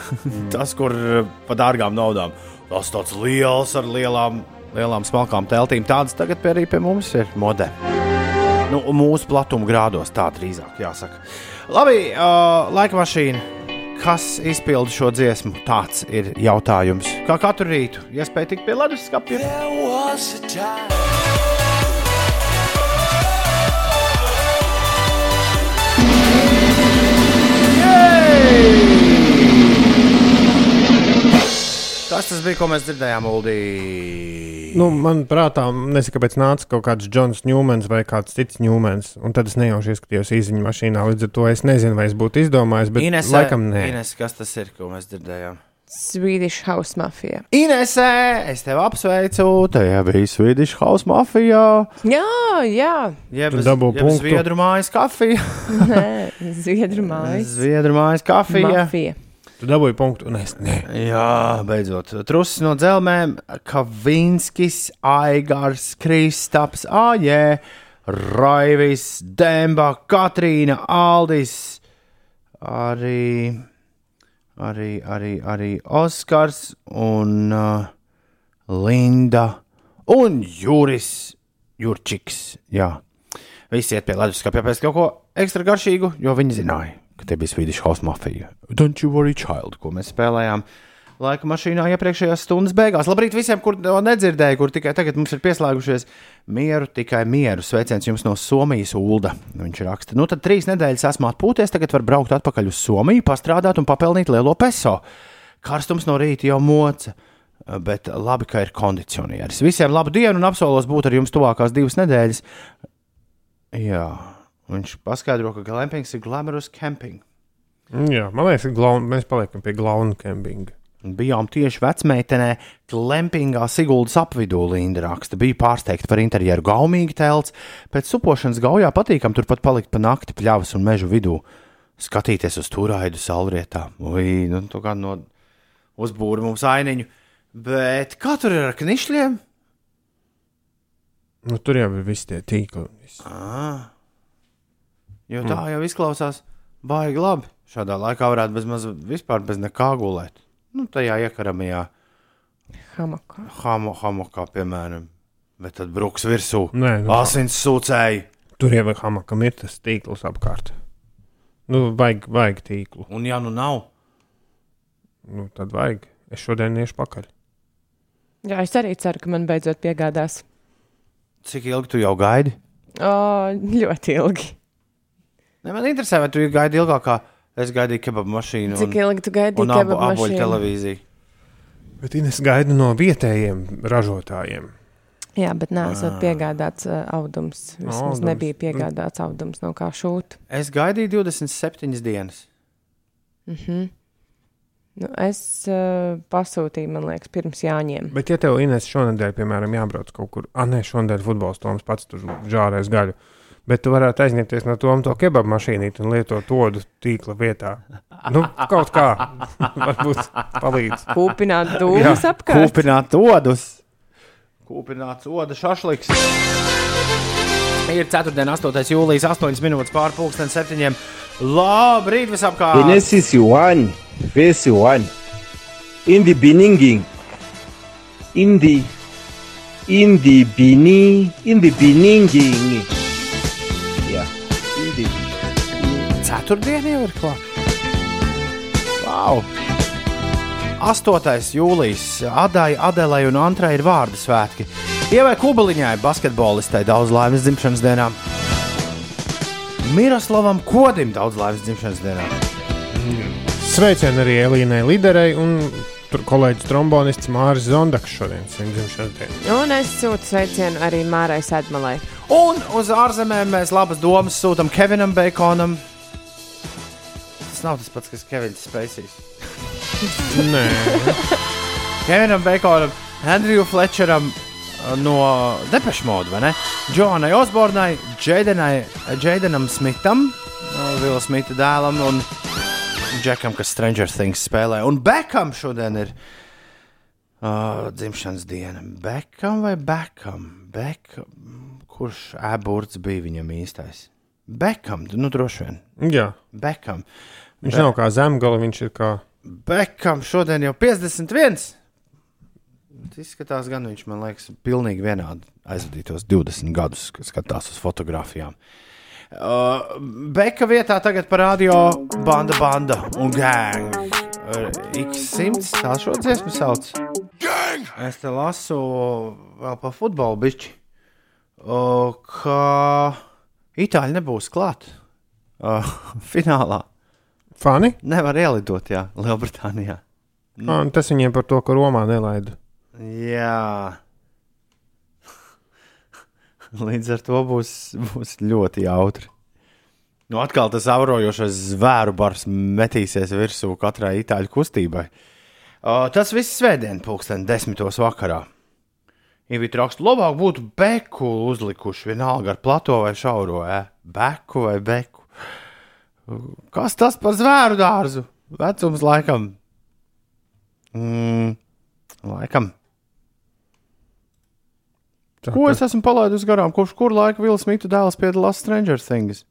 tas, kur uh, pa dārgām naudām, tas tāds liels ar lielām, lielām smalkām teltīm, tādas tagad arī pie mums ir modē. Nu, mūsu platuma grādos tā drīzāk jāsaka. Labi, uh, laika mašīna. Kas izpilda šo dziesmu? Tāds ir jautājums. Kā katru rītu, iespēja tikt pie ledus skapja. There was a time. Tas tas bija, ko mēs dzirdējām, Uldī. Nu, man prātā, nezinu, kāpēc nāca kaut kāds Džons Ņūmens vai kāds cits Ņūmens. Un tad es nejauši ieskatījos izziņu mašīnā. Līdz ar to es nezinu, vai es būtu izdomājis, bet Ines, laikam nē. Ines, kas tas ir, ko mēs dzirdējām? Swedish House Mafia. Inesē, es tevi apsveicu. Tajā bija Swedish House Mafia. Jā, jā, Jeb, Tu dabū jeb punktu. Zviedru mājas kafija. nē, Zviedru mājas. Zviedru mājas kafija. Mafija. Tu dabūji punktu, un es nē. Jā, beidzot. Trusis no dzelzmēm, Kavinskis, Aigars, Kristaps, Ājē, Raivis, Demba, Katrīna, Aldis, arī, arī, arī, arī Oskars un uh, Linda un Juris Jurčiks. Jā. Visi iet pie leduskapja pēc kaut ko ekstra garšīgu, jo viņi zināja, ka te bija Swedish House Mafia. Don't you worry, child, ko mēs spēlējām. Laika mašīnā iepriekšējās stundas beigās. Labrīt visiem, kur to nedzirdēja, kur tikai tagad mums ir pieslēgušies. Mieru, tikai mieru. Sveiciens jums no Somijas, Ulda. Viņš raksta, nu tad trīs nedēļas esmu atpūties, tagad var braukt atpakaļ uz Somiju, pastrādāt un papelnīt lielo peso. Karstums no rīta jau moca. Bet labi, ka ir kondicionieris. Visiem labu dienu un apsolos būt ar jums tuvākās divas nedēļas. Jā, viņš paskaidro, ka glampings ir glamorous camping. Jā, man liekas, ka glaun, mēs paliekam pie glauna kempinga. Bijām tieši vecmeitenē, klempingā Siguldas apvidū Linda raksta. Bija pārsteigta par interjeru gaumīgi telts, pēc supošanas gaujā patīkam turpat palikt pa nakti pļavas un mežu vidū. Skatīties uz turaidu salrietā. Ui, nu, tu kā no uzbūri mums ainiņu. Bet kā tur ir ar knišļiem? Nu, tur jau ir visi tie tīkli. Viss. Jo tā jau izklausās baigi labi. Šādā laikā varētu bez maz vispār bez nekā gulēt. Nu, tajā iekaramajā Hamakā. hamo, hamokā, piemēram. Bet tad bruks virsū. Nē, nu, Asins sūcēji. tur jau ir hamakam ir tas tīkls apkārt. Nu, vajag, vajag tīklu. Un ja nu nav, Nu, tad vajag. Es šodien iešu pakaļ. Jā, es arī ceru, ka man beidzot piegādās. cik ilgi tu jau gaidi? O, ļoti ilgi. Ne, man interesē, vai tu gaidi ilgāk, kā es gaidīju kebabu mašīnu Cik ilgi tu gaidīji un abu, kebabu aboļu mašīnu? televīziju. Bet Ines gaida no vietējiem ražotājiem. Jā, bet neesot piegādāts uh, audums. Vismaz Audums. nebija piegādāts audums no kā šūt. Es gaidīju 27 dienas. Nu, es uh, pasūtīju, man liekas, pirms Jāņiem. Bet, ja tev Ines šonadēļ, piemēram, jābrauc kaut kur, ah, nē, šonadēļ futbols Toms pats tur žārēs gaļu. Bet tu varētu aizņemties no Toma to kebabu mašīnīti un lietot to tīkla vietā. Nu, kaut kā. Varbūt palīdz. Kūpināt dūmus apkārt. Kūpināt odus. Kūpināts odas šašliks. Ir 4. un 8. jūlijas 8 minūtes pāri pusdien septiņiem. Labrīt, visapkārt! Genesis 1, verse 1. In the beginning, in the, in the beginning, in the beginning. Ceturtdiena jau ir klāta. Wow! 8. jūlijas Adai, Adelai un Antrai ir vārdu svētki. Ievai Kubaliņai, basketbolistai, daudz laimes dzimšanas dienā. Miroslavam Kodim daudz laimes dzimšanas dienā. Sveicieni arī Elīnai Liderei un tur kolēģis trombonists Māris Zondaks šodien dzimšanas dienu. Un es sūtu sveicienu arī Mārai Sedmalai. Un uz ārzemēm mēs labas domas sūtām Kevinam Baconam. Tas nav tas pats, kas Kevins Spacīs. Nē, Kevinam Baconam, Andriju Fletcheram uh, no Depeche Mode, vai ne? Džonai Osbornai, Smitham, uh, Vila Smita dēlam un Džekam, kas Stranger Things spēlē. Un Bekam šodien ir uh, dzimšanas diena. Bekam vai Bekam? Bekam. Kurš ēburts bija viņam īstais? Bekam, nu droši vien. jā. Bekam. Viņš nav kā zemgala, viņš ir kā. Bekam šodien jau 51. Tas izskatās, gan viņš man liekas, pilnīgi vienādi aizvadītos 20 gadus, kad skatās uz fotografijām. Uh, Beka vietā tagad parādīja banda, banda un gang. Uh, X100 tā šo dziesmu sauc. Gang! Es te lasu vēl par futbolu bišķi, uh, ka Itāļi nebūs klāt uh, finālā. Fani? Nevar ielidot, jā, Lielbritānijā. Ah, un tas viņiem par to, ka Romā nelaida. Jā. Līdz ar to būs, būs ļoti jautri. Nu, atkal tas aurojošais zvēru bars metīsies virsū katrai itāļu kustībai. O, tas viss svētdien, pulksten desmitos vakarā. Ivita raksta, labāk būtu beku uzlikuši vienalga ar plato vai šauro, e? beku vai beku. Kas tas par zvēru dārzu? Vecums laikam. Mm, laikam. Tā, Ko es esmu palaidis garām? Kopš kur laika Vila Smita dēls piedalās Stranger Things?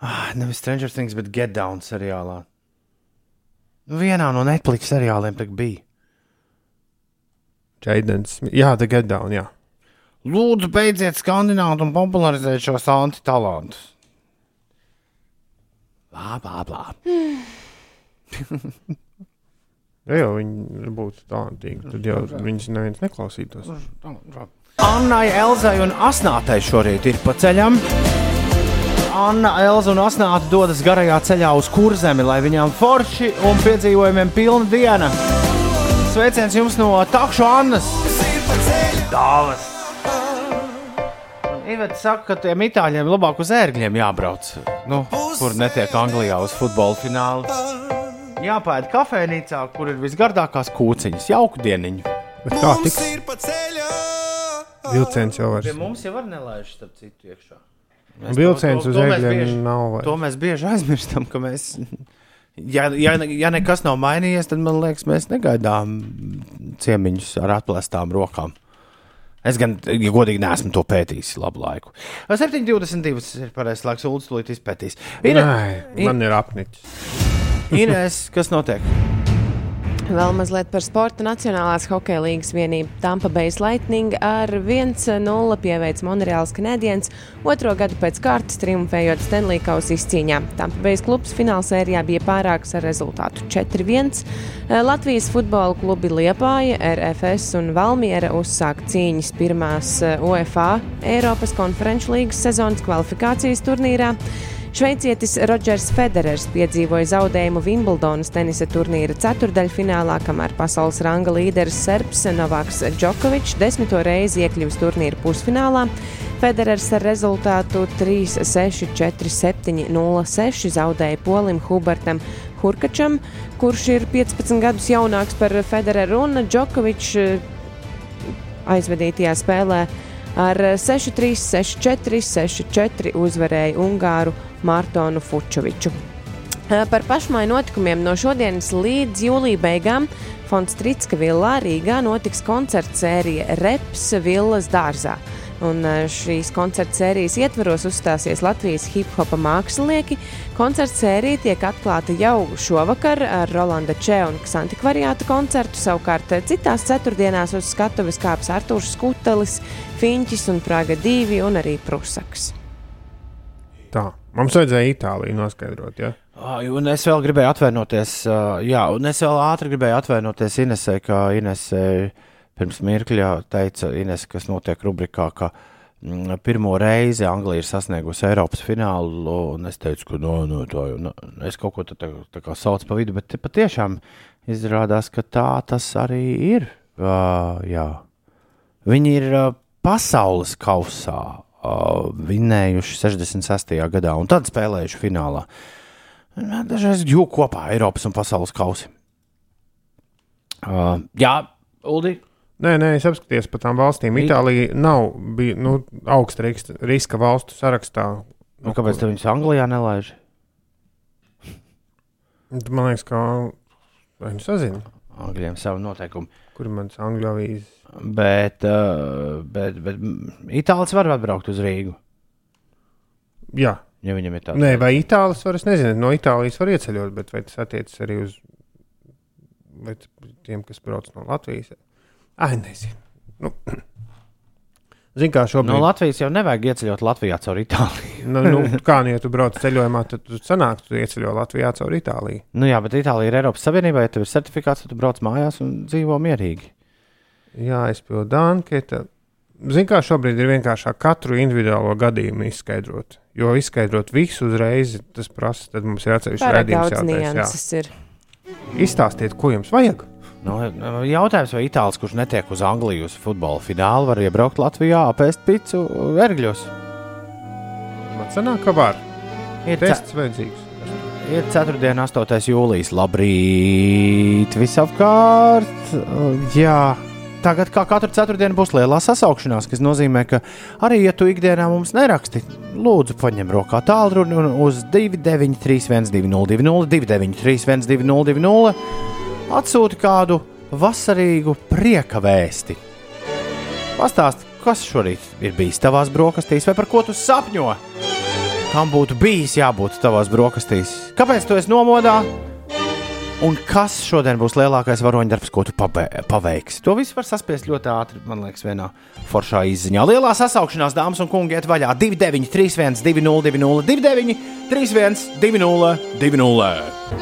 Ah, nevis Stranger Things, bet Get Down seriālā. Nu, vienā no Netflix seriāliem tā bija. Jaidens. Jā, The Get Down, jā. Lūdzu, beidziet skandināt un popularizēt šos antitalantus. Blā, blā, blā. Ja jau viņi būtu tādi, tad jau viņas neviens neklausītos. Annai, Elzai un Asnātei šorīt ir pa ceļam. Anna, Elza un Asnāta dodas garajā ceļā uz kurzemi, lai viņām forši un piedzīvojumiem pilna diena. Sveiciens jums no Takšu Annas! Dāvas! Ivets saka, ka tiem itāļiem labāk uz ērgļiem jābrauc. Nu, kur netiek Anglijā uz futbola finālu. jāpēta kafejnīcā, kur ir visgardākās kūciņas. Jauku dieniņu. Bet kā tiks? Vilciens jau Pie vairs. mums jau var nelaiž, starp citu, iekšā. Vilciens uz mēs eļļiem bieži- nav vairs. To mēs bieži aizmirstam, ka mēs. Ja, ja, ne- ja nekas nav mainījies, tad man liekas, mēs negaidām ciemiņus ar atplēstām rokām. Es gan, ja godīgi, neesmu to pētījis labu laiku. 7,22 ir pareizais laiks, Ulas to izpētīs. Ir, Nē, man ir apnicis. Ines, kas notiek? Vēl mazliet par sporta Nacionālās hokeja līnijas vienību. Tampa Bay Lightning ar 1-0 pieveic Monreāls Canadiens, otro gadu pēc kārtas triumfējot Stanley Kausa izcīņā. Tampa Bay klubs finālsērijā bija pārāks ar rezultātu 4-1. Latvijas futbola klubi Liepāja, RFS un Valmiera uzsāka cīņas pirmās eh, UEFA Eiropas konferenču līgas sezonas kvalifikācijas turnīrā. Šveicietis Rodžers Federers piedzīvoja zaudējumu Wimbledonas tenisa turnīra ceturdaļfinālā, kamēr pasaules ranga līderis Serbs Novaks Džokovičs desmito reizi iekļuvis turnīra pusfinālā. Federers ar rezultātu 3-6, 4-7, 0-6 zaudēja polim Hubertam Hurkačam, kurš ir 15 gadus jaunāks par Federeru un Džokovičs eh, aizvedītajā spēlē ar 6-3, 6-4, 6-4 uzvarēja Ungāru Mārtonu Fučoviču. Par pašmaiņu notikumiem no šodienas līdz jūlija beigām Fonds Tritska villā Rīgā notiks koncerta sērija Reps Villas dārzā. Un šīs koncerta sērijas ietvaros uzstāsies Latvijas hip-hopa mākslinieki. Koncerta sērija tiek atklāta jau šovakar ar Rolanda Čē un Ksantikvariāta koncertu. Savukārt citās ceturtdienās uz skatuves kāps Artūrs Skutelis, Fiņķis un Praga 2 un arī Prusaks. Mums vajadzēja Itāliju noskaidrot. Ja? Ai, Un es vēl gribēju atvainoties, ā, jā, un es vēl ātri gribēju atvainoties Inesē, ka Inesē pirms mirkļa teica, Ines, kas notiek rubrikā, ka mm, pirmo reizi Anglija ir sasniegusi Eiropas finālu, un es teicu, ka no, no, to, jau, no, es kaut ko tā, tā, tā saucu pa vidu, bet patiešām izrādās, ka tā tas arī ir. Uh, jā. Viņi ir uh, pasaules kausā uh, vinnējuši 66. gadā un tad spēlējuši finālā. Dažreiz jūg kopā Eiropas un pasaules kausi. Uh, jā, Uldi. Nē, nē, es apskatījos par tām valstīm. I- Itālija nav bija, nu, augsta riska, valstu sarakstā. Nu, kāpēc tu viņus Anglijā nelaiž? Man liekas, ka viņi sazina, Angļiem savu noteikumu. kur ir mans angļu avīzes. Bet, uh, bet, bet Itālijas var atbraukt uz Rīgu. Jā, Ja viņam ir tāds Nē, vai Itālijas var, es nezinu, no Itālijas var ieceļot, bet vai tas attiecas arī uz tiem, kas brauc no Latvijas? Ai, nezinu. Nu, Zini, kā no šobrīd. Latvijas jau nevajag ieceļot Latvijā caur Itāliju. Nu, nu, kā nu, ja tu brauc ceļojumā, tad tu sanāk, tu ieceļo Latvijā caur Itāliju. Nu, jā, bet Itālija ir Eiropas Savienībā. Ja tev ir certifikāts, tad tu brauc mājās un dzīvo mierīgi. Jā, aizpildu anketa. Zini, kā šobrīd ir vienkāršāk katru individuālo gadījumu izskaidrot. Jo izskaidrot visu uzreiz, tas prasa, tad mums ir atsevišķi redzējums. daudz nianses ir. Izstāstiet, ko jums vajag. Nu, jautājums, vai Itālijas, kurš netiek uz Angliju uz futbola finālu, var iebraukt Latvijā, apēst picu ergļos? Man sanāk, ka var. Ir, ce Tests vajadzīgs. ir 4. un 8. jūlijas. Labrīt! Visapkārt! Jā. Tagad, kā katru ceturtdienu, būs lielā sasaukšanās, kas nozīmē, ka arī, ja tu ikdienā mums neraksti, lūdzu, paņem rokā tālruni un uz 293, 1202, 293, 1202, atsūti kādu vasarīgu prieka vēsti. Pastāsti, kas šorīt ir bijis tavās brokastīs, vai par ko tu sapņo? Kam būtu bijis jābūt tavās brokastīs? Kāpēc tu esi nomodā? Un kas šodien būs lielākais varoņdarbs, ko tu paveiksi? To visu var saspiest ļoti ātri, man liekas, vienā foršā izziņā. Lielā sasaukšanās, dāmas un kungi, iet vaļā 29, 31, 20, 29, 31, 20.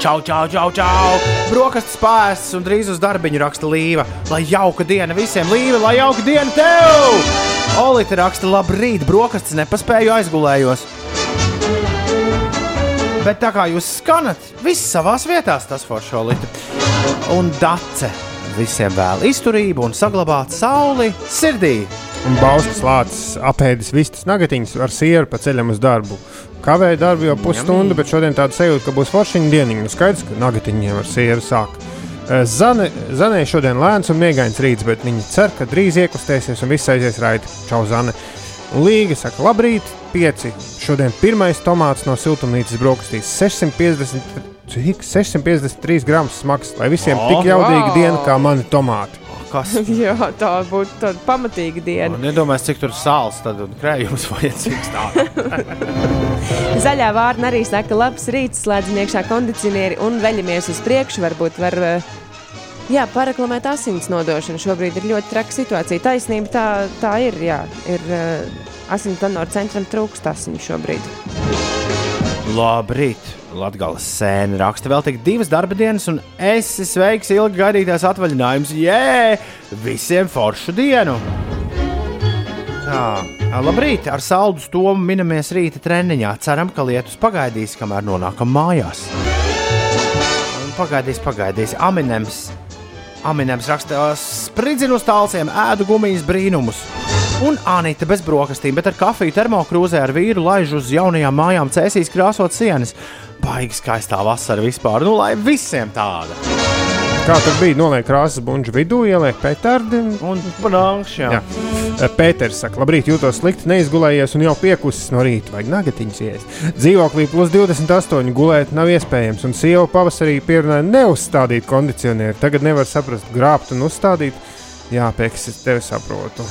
Čau, čau, čau, čau! Brokastis pārists un drīz uz darbiņu raksta Līva. Lai jauka diena visiem, Līva, lai jauka diena tev! Olīte raksta, labrīt, brokastis nepaspēju aizgulējos. Bet tā kā jūs skanat, viss savā vietā, tas foršs olīte. Un dace visiem vēl izturību un saglabāt sauli sirdī. Un Bauskas lācis apēdis vistas nagatiņas ar sieru pa ceļam uz darbu. Kavēja darbu jau pusstundu, bet šodien tāda sajūta, ka būs foršiņa dieniņa. Nu, skaidrs, ka nagatiņiem ar sieru sāk. Eh, Zane, Zanē šodien lēns un miegains rīts, bet viņa cer, ka drīz iekustēsies un viss aizies raiti. Čau, Zane! Līga saka, labrīt, pieci. Šodien pirmais tomāts no siltumnīcas brokastīs 650, cik? 653 gramus smags, lai visiem O, tik jaudīga wow! diena kā mani tomāti. Kas? Jā, tā būtu tāda pamatīga diena. Nedomājiet, cik tur sāls tad un krējums vajadzīgs. Tā. Zaļā vārna arī saka, labs rīts, slēdzam iekšā kondicionieri un veļamies uz priekšu. Varbūt var eh, jā, paraklamēt asins nodošanu. Šobrīd ir ļoti traka situācija. Taisnība tā, tā ir. Jā, ir asins donoru centram trūkst asiņu šobrīd. Labrīt! Latvijas sēne raksta vēl tik divas darba dienas, un es sveiks ilgi gaidītās atvaļinājums. Jē, visiem foršu dienu! Tā, labrīt! Ar saldu stomu minamies rīta treniņā. Ceram, ka lietus pagaidīs, kamēr nonākam mājās. Pagaidīs, pagaidīs. Aminēms. Aminēms raksta, spridzinu uz tālciem, ēdu gumijas brīnumus. Un Anita bez brokastīm, bet ar kafiju termokrūzē ar vīru laiž uz jaunajām mājām cēsīs krāsot sienas. Baigi skaistā vasara vispār, nu lai visiem tāda. Kā tur bija? Noliek krāsas buļbuļsu vidū, ieliek pētārdi. Un. Jā. Eh, Pēters saka, labrīt, jūtos slikti, neizgulējies un jau piekusis no rīta. Vajag nagatiņas iest. Dzīvoklī plus 28 gulēt nav iespējams, un sieva pavasarī pierunāja neuzstādīt kondicionieri. Tagad nevar saprast, grābt un uzstādīt. Jā, pēkšņi es tevi saprotu.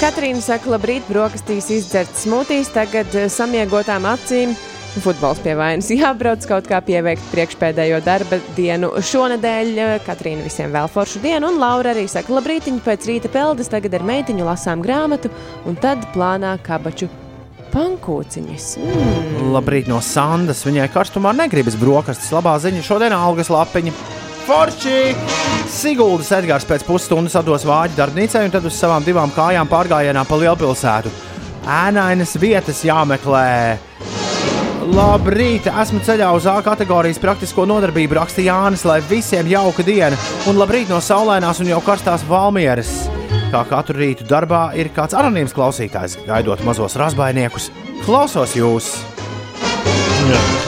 Katrīna saka, labrīt, brokastīs izdzerts smūtīs, tagad eh, samiegotām acīm. Futbols pie vainas jābrauc kaut kā pieveikt priekšpēdējo darba dienu. Šonadēļ eh, Katrīna visiem vēl foršu dienu, un Laura arī saka, labrīt, pēc rīta peldas, tagad ar meitiņu lasām grāmatu, un tad plānā kabaču pankūciņas. Mm. Labrīt no Sandas. Viņai karstumā negribas brokastis. Labā ziņa šodien algas lapiņa. Forši! Siguldas Edgars pēc pusstundas atdos vāģi darbnīcai un tad uz savām divām kājām pārgājienā pa lielpilsētu. Ēnainas vietas jāmeklē. Labrīt! Esmu ceļā uz A kategorijas praktisko nodarbību, raksta Jānis, lai visiem jauka diena. Un labrīt no saulainās un jau karstās valmieras. Kā katru rītu darbā ir kāds anonīms klausītājs, gaidot mazos razbainiekus. Klausos jūs!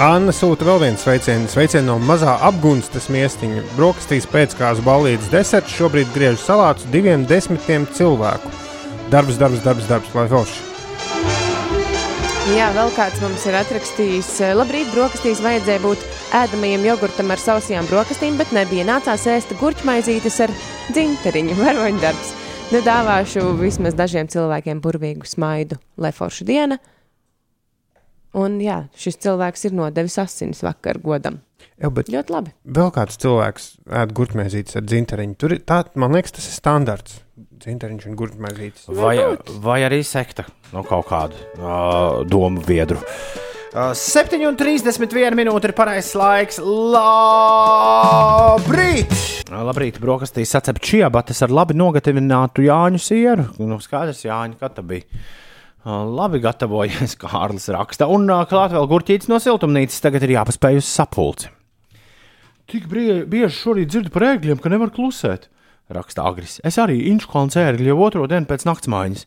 Anna sūta vēl vienu sveicienu. Sveicienu no mazā apgunstas miestiņa. Brokastīs pēckāzu balīdzes deserts šobrīd griež salātus diviem desmitiem cilvēku. Darbs, darbs, darbs, darbs, lai forši. Jā, vēl kāds mums ir atrakstījis. eh, Labrīt, brokastīs vajadzēja būt ēdamajam jogurtam ar sausajām brokastīm, bet nebija. Nācās ēst gurķmaizītes ar dzinteriņu, varoņdarbs. Nu, dāvāšu vismaz dažiem cilvēkiem burvīgu smaidu, lai forša diena. Un jā, šis cilvēks ir nodevis asinis vakar godam. Jā, bet Ļoti labi. vēl kāds cilvēks ēd gurķmēzītes ar dzinteriņu. Tur ir tā, man liekas, tas ir standarts. Dzinteriņš un gurķmēzītes. Vai, vai arī sekta no kaut kāda uh, domu viedru. Uh, 7,31 minūte ir pareizais laiks. Labrīt! Labrīt, brokastīs sacep čiabatas ar labi nogatavinātu Jāņu sieru. Nu, skaidrs, Jāņa, kad tā bija. Labi gatavojies, kā Kārlis raksta. Un klāt vēl gurķītis no siltumnīcas. Tagad ir jāpaspēj uz sapulci. Tik brie- bieži šorīt dzirdu par ēgļiem, ka nevar klusēt, raksta Agris. Es arī inčklāns ērgļu jau otro dienu pēc naktsmaiņas.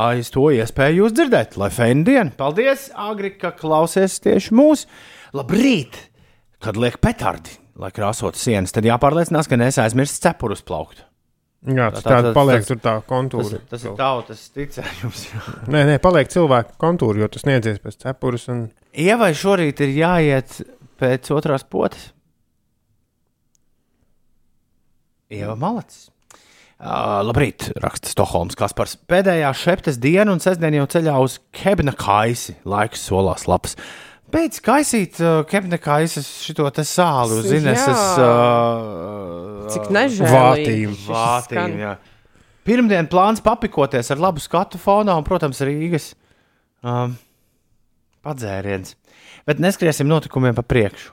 Aiz to iespēju jūs dzirdēt, lai fēna diena. Paldies, Agri, ka klausies tieši mūsu. Labrīt! Kad liek petardi, lai krāsotu sienas, tad jāpārliecinās, ka nesaizmirst cepurus plaukt. Jā, tas Tā- tā- tā, tas- paliek tas- tur tā Tas, kontūra. tas ir tautas ticējums. Nē, nē, paliek cilvēka kontūra, jo tas sniedzies pēc cepures. Un... Ievai šorīt ir jāiet pēc otrās potes. Ieva Malacis. Uh, labrīt, raksta Stokholmas Kaspars. Pēdējā šeptes diena un sestdien jau ceļā uz Kebna kaisi. Laiks solās labs. Beidz kaisīt uh, Kebna kaisas šito te sāli uz. Ineses. Uh, Cik nežēlīgi. Vātīm. Vātīm, jā. Pirmdien plāns papikoties ar labu skatu fonā un, protams, Rīgas um, padzēriens. Bet neskriesim notikumiem pa priekšu.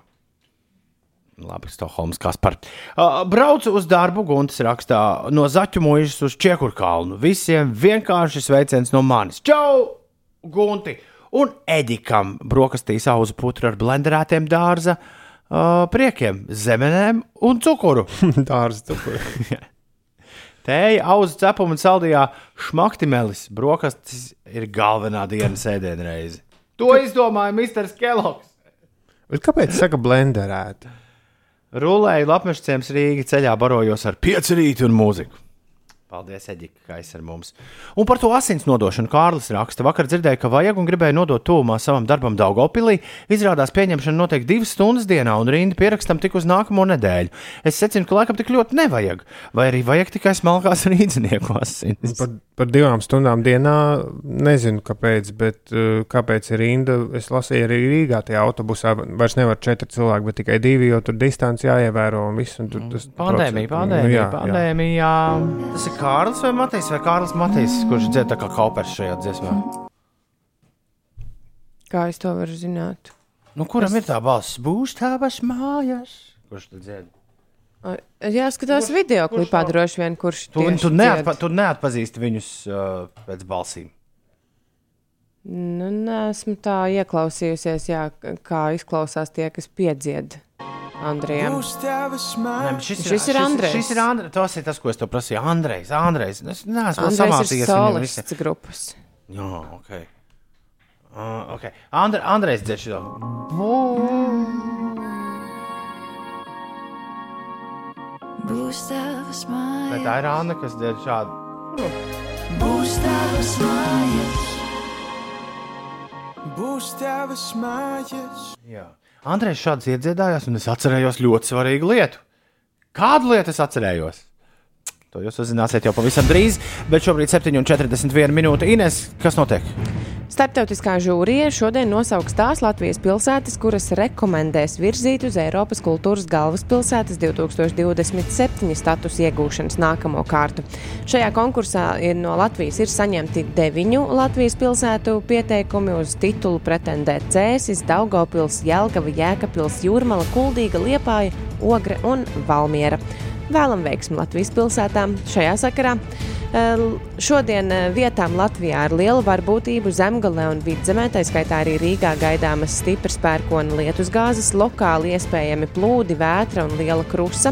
Labi, Stokholmas Kaspar. Uh, braucu uz darbu, Guntis rakstā no Zaķu mūžas uz Čiekurkalnu. Visiem vienkārši sveiciens no manis. Čau, Gunti! Un Edikam brokastīs auzu putru ar blenderētiem dārza uh, priekiem, zemenēm un cukuru. Dārza cukuru. Tēja, auzu cepuma un saldījā šmaktimelis. Brokastis ir galvenā dienas ēdienreize. To izdomāja Mr. Kellogs. Bet kāpēc saka blenderēta? Rulēju lapmešciems Rīgas ceļā, barojos ar piecerīti un mūziku. Paldies, Eģika, ka esi ar mums. Un par to asins nodošanu Kārlis raksta. Vakar dzirdēju, ka vajag un gribēju nodot tuvumā savam darbam Daugopilī. Izrādās, pieņemšana notiek divas stundas dienā, un rinda pierakstam tik uz nākamo nedēļu. Es secinu, ka laikam tik ļoti nevajag. Vai arī vajag tikai smalkās rīznieku asins? Par, par divām stundām dienā nezinu, kāpēc, bet uh, kāpēc ir rinda. Es lasīju arī Rīgā, tajā autobusā vairs nevar četri cilvēki, bet tikai divi, jo tur distance jāievēro un viss. Un tur, tas, Pandēmija, proces- pandēmija, Nu, jā, jā. pandēmija. Tas ir Kārlis vai Matīs, vai Kārlis Matīs, kurš dzied tā kā kaupers šajā dziesmā. Kā es to varu zināt? Nu, kuram ir tā balss? Būs tavas mājas. Kurš tad dzied? Jāskatās video klipā droši vien, kurš Tu, tieši tu, neatpa, tu neatpazīsti viņus uh, pēc balsīm. Nu, nesmu tā ieklausījusies, jā, kā izklausās tie, kas piedzied tava Nē, šis, Šis ir Andrejs. Šis ir Andrejs. Tas ir tas, ko es tev prasīju. Andrejs, Andrejs. Es neesmu samācījies ir viņam visiem. solists grupas. Jā, ok. Uh, okay. Andre, Andrejs dzird šo. Būs tavas mājas, Bet tā ir Anna, kas dzird šādu. būs tavas mājas, Būs tava smaiļas. Jā. Andrejs šāds iedziedājās, un es atcerējos ļoti svarīgu lietu. Kādu lietu es atcerējos? To jūs uzzināsiet jau pavisam drīz, bet šobrīd 7,41 minūte. Ines, kas notiek? Starptautiskā žūrija šodien nosauks tās Latvijas pilsētas, kuras rekomendēs virzīt uz Eiropas kultūras galvaspilsētas 2027 statusu iegūšanas nākamo kārtu. Šajā konkursā ir no Latvijas ir saņemti deviņu Latvijas pilsētu pieteikumi uz titulu pretendēt Cēsis, Daugopils, Jelgava, Jēkabils, Jūrmala, Kuldīga, Liepāja, Ogre un Valmiera. Vēlam veiksmi Latvijas pilsētām šajā sakarā. Eh, Šodien eh, vietām Latvijā ar lielu varbūtību zemgale un vidzemē, tā skaitā arī Rīgā gaidāmas stipras pērkona lietusgāzes, lokāli iespējami plūdi, vētra un liela krusa.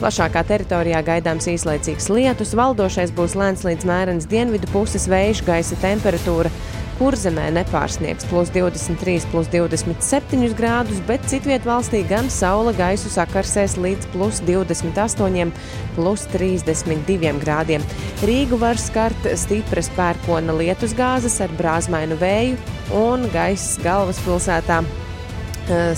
Plašākā teritorijā gaidāms īslaicīgs lietus, valdošais būs lēns līdz mērens dienvidu puses vējš, gaisa temperatūra. Kurzemē nepārsniegs plus 23, plus 27 grādus, bet citviet valstī gan saula gaisu sakarsēs līdz plus 28, plus 32 grādiem. Rīgu var skart stipras pērkona lietusgāzes ar brāzmainu vēju un gaiss galvaspilsētā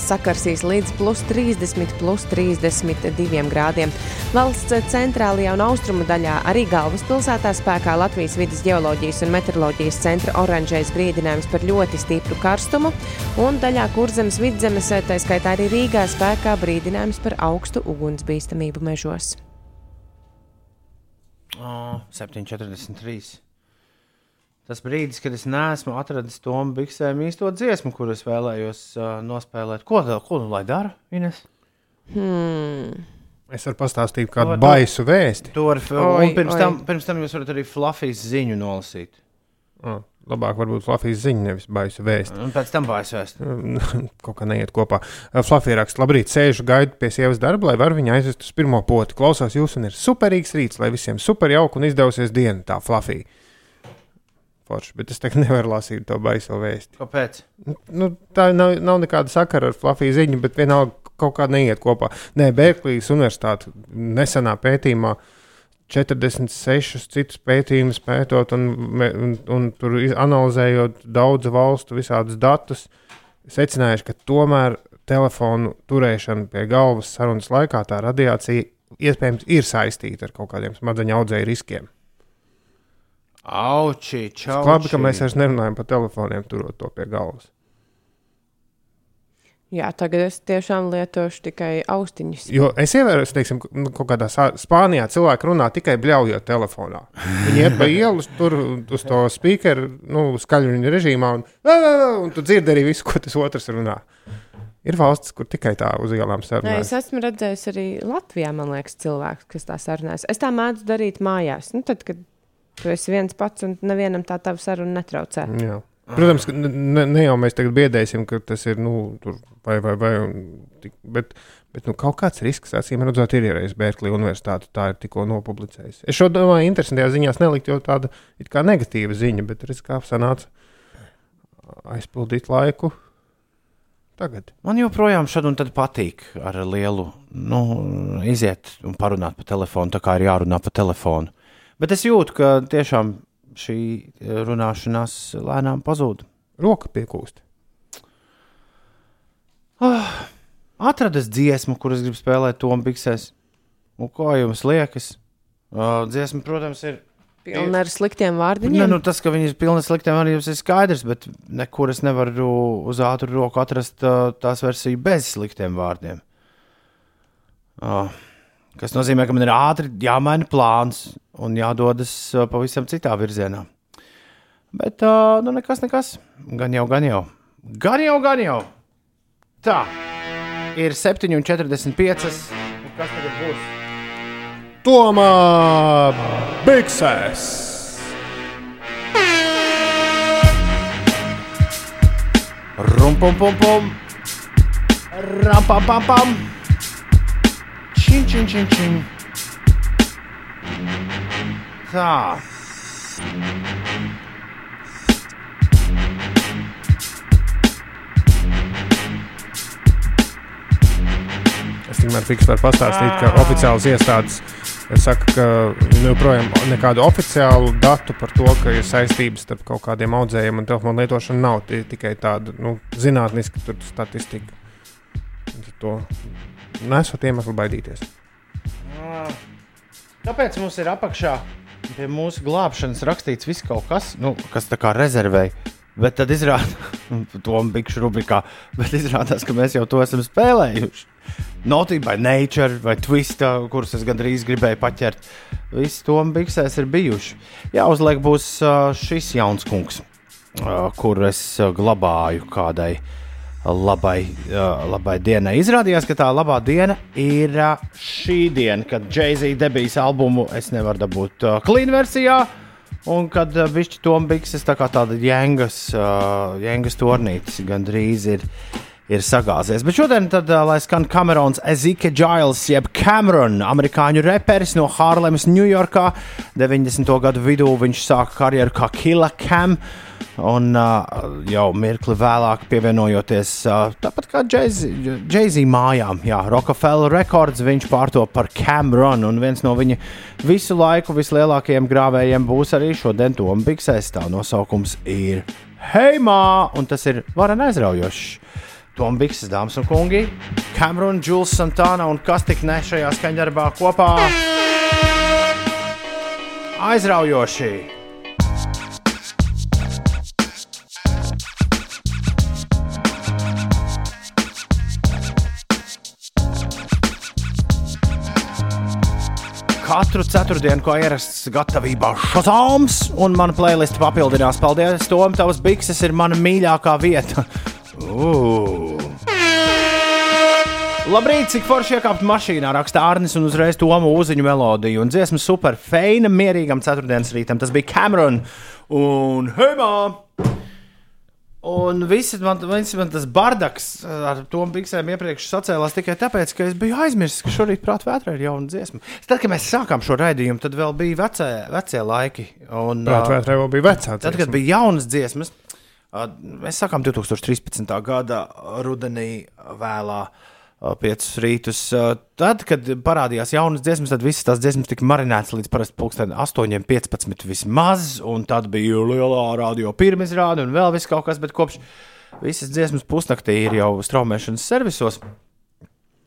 sakarsīs līdz plus 30, plus 32 grādiem. Valsts centrālajā un austrumu daļā arī galvaspilsētā spēkā Latvijas vidas geoloģijas un meteoroloģijas centra oranžais brīdinājums par ļoti stipru karstumu, un daļā kurzemes vidzemes, eh, tā skaitā arī Rīgā, spēkā brīdinājums par augstu ugunsbīstamību mežos. Oh, 7,43. Tas brīdis, kad es neesmu atradis to biksēm īsto dziesmu, kuras vēlējos uh, nospēlēt. Ko tā, ko nu lai dara? Ines? Es varu pastāstīt kādu To- baisu vēsti. To var, Oi, un pirms oi. tam, pirms tam jūs varat arī flafijas ziņu nolasīt. Oh, labāk varbūt Flafijas ziņa, nevis baisu vēsti. Un pēc tam bājas vēst. Kaut kā neiet kopā. Flafija raksta, labrīt, sēžu gaidu pie sievas darba, lai var viņu aizvest uz pirmo poti. Klausās jūs un ir superīgs rīts, lai visiem super jauka un izdevusies diena, tā Flafija. Forši, bet es tagad nevaru lasīt to baiso vēsti. Kāpēc? Nu, tā nav, nav nekāda sakara ar Flafiju ziņu, bet vienalga kaut kā neiet kopā. Nē, Berklijas universitāte nesenā pētījumā 46 citus pētījumus pētot un, un, un tur iz- analizējot daudzu valstu visādus datus, secinājuši, ka tomēr telefonu turēšana pie galvas sarunas laikā tā radiācija iespējams ir saistīta ar kaut kādiem smadzeņu audzēju riskiem. Auči, čau. Labi, ka mēs vairs nerunājam par telefoniem, turot to pie galvas. Jā, tagad es tiešām lietošu tikai austiņas. Jo es ievēroju, teiksim, nu, kaut kādā Spānijā cilvēki runā tikai bļaujot telefonā. Viņi iet pa ielu, tur uz to speakeru, nu, skaļruņa režīmā, un, un tu dzirdi arī visu, ko tas otrs runā. Ir valsts, kur tikai tā uz ielām Nē, sarunājas. es esmu redzējis arī Latvijā, man liekas, cilvēku, kas tā sarunājas. Es tā mēdzu darīt mājās. Nu, tad, kad tu esi viens pats un nevienam tā tava saruna netraucē. Jā. Protams, ka ne, ne jau mēs tagad biedēsim, ka tas ir nu, tur vai vai vai. un tik- Bet, bet nu, kaut kāds risks, acīm redzot, ir ierējis Bērklī universitāte. Tā ir tikko nopublicējusi. Es šo domāju, interesantajā ziņā nelikt jau tāda it kā negatīva ziņa, bet redz, kā sanāca aizpildīt laiku. Tagad. Man joprojām šad un tad patīk ar lielu, nu, iziet un parunāt pa telefonu, tā kā ir jārunā pa telefonu. Bet es jūtu, ka tiešām šī runāšanās lēnām pazūd. Roka piekūst. Atradis dziesmu, kuras grib spēlēt Tomu Biksēs. Un ko jums liekas? Uh, dziesma, protams, ir. Pilna ar sliktiem vārdiem. Ne, nu, tas, ka viņi ir pilni ar sliktiem vārdiem, ir skaidrs, bet nekur es nevaru uz ātru roku atrast uh, tās versiju bez sliktiem vārdiem. Uh, kas nozīmē, ka man ir ātri jāmaina plāns un jādodas uh, pavisam citā virzienā. Bet, uh, nu, nekas, nekas. Gan jau, gan jau. Gan jau, gan jau. Tā. Ir 7,45. Un Kas tagad būs? Tomā Biksēs! Rumpum-pum-pum. Rampam-pam-pam. Čin, čin, čin, čin. Tā. Es tikmēr fiks varu pastāstīt, ka oficiāls iestādes saka, ka nu, joprojām nekādu oficiālu datu par to, ka ir saistības starp kaut kādiem audzējiem un telefonu lietošanu nav. Tikai tāda nu, zinātniska tur statistika. To nesot iemeslu baidīties. Tāpēc mums ir apakšā pie mūsu glābšanas rakstīts viss kaut kas, nu, kas tā kā rezervēja. Bet tad izrādās, to bikšu rubrikā, bet izrādās, ka mēs jau to esam spēlējuši. By Nature vai Twista, kurus es gandrīz gribēju paķert. Visi to biksēs ir bijuši. Jāuzliek būs ā, šis jauns kungs, kur es glabāju kādai labai, ā, labai dienai. Izrādījās, ka tā labā diena ir ā, šī diena, kad Jay-Z debijas albumu es nevaru dabūt uh, clean versijā. Un kad uh, viņš to bikses tā kā tāda jēngas, uh, jēngas tornītis gandrīz ir, ir sagāzies. Bet šodien, tad, uh, lai skan Kamerons Ezike Giles, jeb Cameron, amerikāņu reperis no Hārlemas, Ņujorkā. 90. gadu vidū viņš sāka karjeru kā Killa Cam. Un uh, jau mirkli vēlāk pievienojoties uh, tāpat kā Jay-Z mājām, jā, Rockefeller Records, viņš pārto par Cameron. Un viens no viņa visu laiku vislielākajiem grāvējiem būs arī šodien Toms Bigsēs. Tā nosaukums ir Heimā, un tas ir varen aizraujošs. Toms Bigses, dāmas un kungi, Cameron, Jules Santana un kas tik ne šajā skaņdarbā kopā. Aizraujoši! Katru ceturtdienu, ko ierasts gatavībā šāds, un mana playlist papildinās. Paldies, Tom, tavs bikses ir mana mīļākā vieta. Uh. Labrīt, cik forši iekāpt mašīnā, raksta Arnis un uzreiz Tomu uziņu melodiju. Un dziesma super feina, mierīgam ceturtdienas rītam. Tas bija Cameron un Heimā! Un viss man, viss man tas bardaks ar to piksēm iepriekš sacēlās tikai tāpēc, ka es biju aizmirsis, ka šorīt prātā vētrā ir jauna dziesma. Tad, kad mēs sākām šo raidījumu, tad vēl bija vecie, vecie laiki. Un, Prāt, ā, vētrē vēl bija vecā. Tad, kad bija jaunas dziesmas, mēs sākām 2013. gada rudenī vēlā. ā, Piecus rītus. Tad, kad parādījās jaunas dziesmas, tad visas tās dziesmas tika marinētas līdz parasti pulksten 8,15 vismaz. Un tad bija lielā radio pirmizrāde un vēl viss kaut kas, bet kopš visas dziesmas pusnaktī ir jau straumēšanas servisos.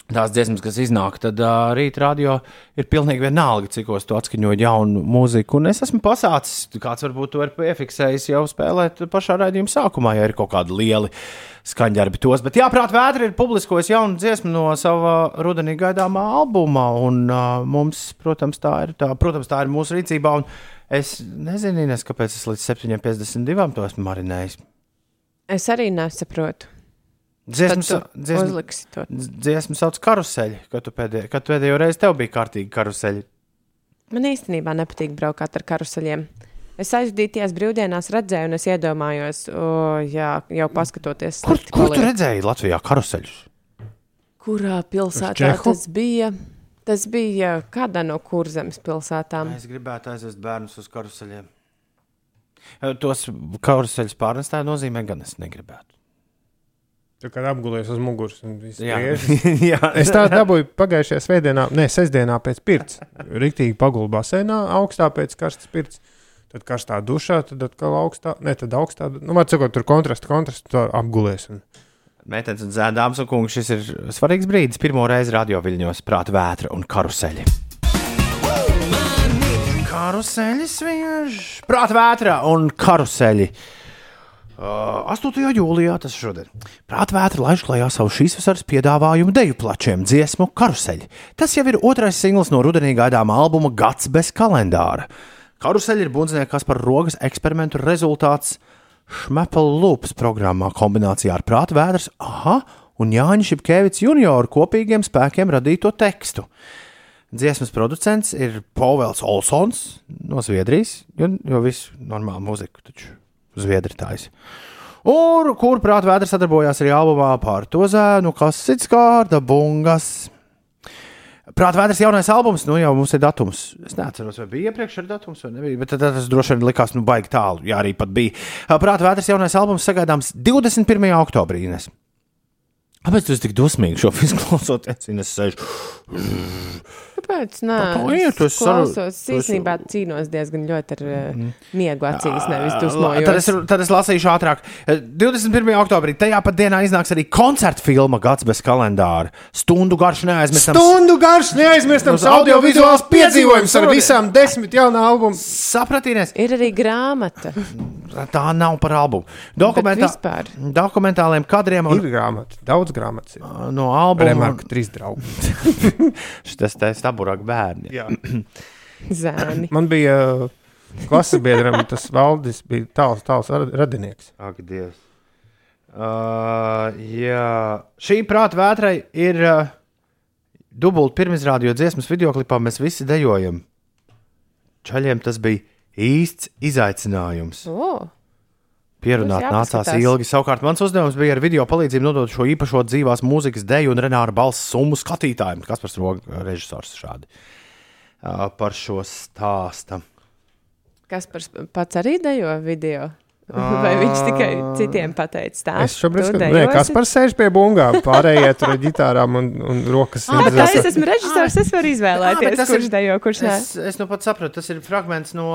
Tās dziesmas, kas iznāk, tad uh, rītā radio ir pilnīgi vienalga, cik os to atskaņoju jaunu mūziku. Un es esmu pasācis, kāds varbūt to ir piefiksējis jau spēlēt pašā raidījuma sākumā, ja ir kaut kādi lieli skaņdarbi tos. Bet, jāprāt, vētra ir publiskojis jaunu dziesmu no sava rudenī gaidāmā albuma. Un uh, mums, protams, tā ir, tā, protams, tā ir mūsu rīcībā. Es nezinu, Ines, kāpēc es līdz 7,52 to esmu marinējis. Es arī nesaprotu. Tu dziesmas, uzliksi to. dziesmu sauc karuseļi, kad tu pēdējo, kad pēdējo reizi tev bija kārtīgi karuseļi. Man īstenībā nepatīk braukt ar karuseļiem. Es aizdīties brīvdienās redzēju, un es iedomājos, o, jā, jau paskatoties, Kur, kur tu redzēji Latvijā karuseļus? kurā pilsētā tas bija? Tas bija kādā no kurzemes pilsētām. Es gribētu aizvest bērnus uz karuseļiem. Tos karuseļus pārnestā nozīmē, gan es negribētu. Tu kā apgulies uz muguras un viss jā. Es tādu dabūju pagājušajā svētdienā, ne sestdienā pēc pirts. Rīktīgi pagulēju basēnā, augstā pēc karstas pirts. Tad karstā dušā, tad atkal augstā, ne tad augstā. Nu, var sakot, tur kontrasts, kontrasts, tā apgulies. Un... Meitenes un zēdāms un kungi, šis ir svarīgs brīdis. Pirmo reizi radio viļņos prāta vētra un karuseļi. Karuseļi sviež, prāta vētra un karuseļi. Uh, 8. jūlijā tas šodien. Prāta vētra laiž klajā savu šīs vasaras piedāvājumu deju plačiem dziesmu karuseļi. Tas jau ir otrais singls no rudenī gaidāmā albuma Gads bez kalendāra. Karuseļi ir bundznieks par rokas eksperimentu rezultāts Šmepela Lūpas programmā kombinācijā ar prāta vēders, aha, un Jāņa Šepkevits junioru kopīgiem spēkiem radīto tekstu. Dziesmas producents ir Povels Olsons no Zviedrijas, jo, jo viss normāli mūzika taču Zviedrijas. Un kur prāta vēders sadarbojās arī albumā par to zēnu, kas ir skārda bungas. Prāta vēders jaunais albums, nu jau mums ir datums. Es neatceros, vai bija iepriekš ar datums, vai nebija. Bet tas droši vien likās, nu, baigi tālu. Jā, arī pat bija. Prāta vēders jaunais albums sagaidāms 21. oktobrī. Ines. Kāpēc tu esi tik dusmīgs šo visu klausoties? Es sēžu. Kāpēc? Nē, Tā ir, klausos, īstenībā cīnos diezgan ļoti ar uh, miegu acīs, nevis Tad es, dusmojos. tad es lasīšu ātrāk. 21. oktobrī tajā pat dienā iznāks arī koncerta filma Gads bez kalendāra. Stundu garš neaizmirstams. Stundu garš, neaizmirstams audiovizuāls piedzīvojums ar visām desmit jaunā albuma. Sapratīnies, Ir arī grāmata. tā nav par albumu. Dokumentā, vispār. dokumentāliem kadriem un Ir grāmata, daudz grāmatas. ir. no albuma. Remarka, trīs draugi. Šis te staburāk bērni. Jā. Zēni. Man bija uh, klases biedram, tas valdis bija tāls, tāls ra- radinieks. Ak, Dievs. Uh, jā, šī prāta vētrai ir uh, dubult pirmizrāde, jo dziesmas videoklipā mēs visi dejojam. Čaļiem tas bija īsts izaicinājums. O, Pierunāt nācās ilgi. Savukārt mans uzdevums bija ar video palīdzību nodot šo īpašo dzīvās mūzikas deju un Renāra balss summu skatītājiem. Kas par rogu režisors šādi uh, par šo stāstu. kas par pats arī dejo video? Vai viņš tikai citiem pateica stāstu? Es šobrīd skatos, dejosi? kas par sēž pie bungām, pārējie tur ar ģitārām un, un rokas. Ah, bet es esmu režisors, es varu Jā, bet izvēlēties, tas kurš ir- dejo, kurš nē. Es, es nu pat sapratu, tas ir fragments no,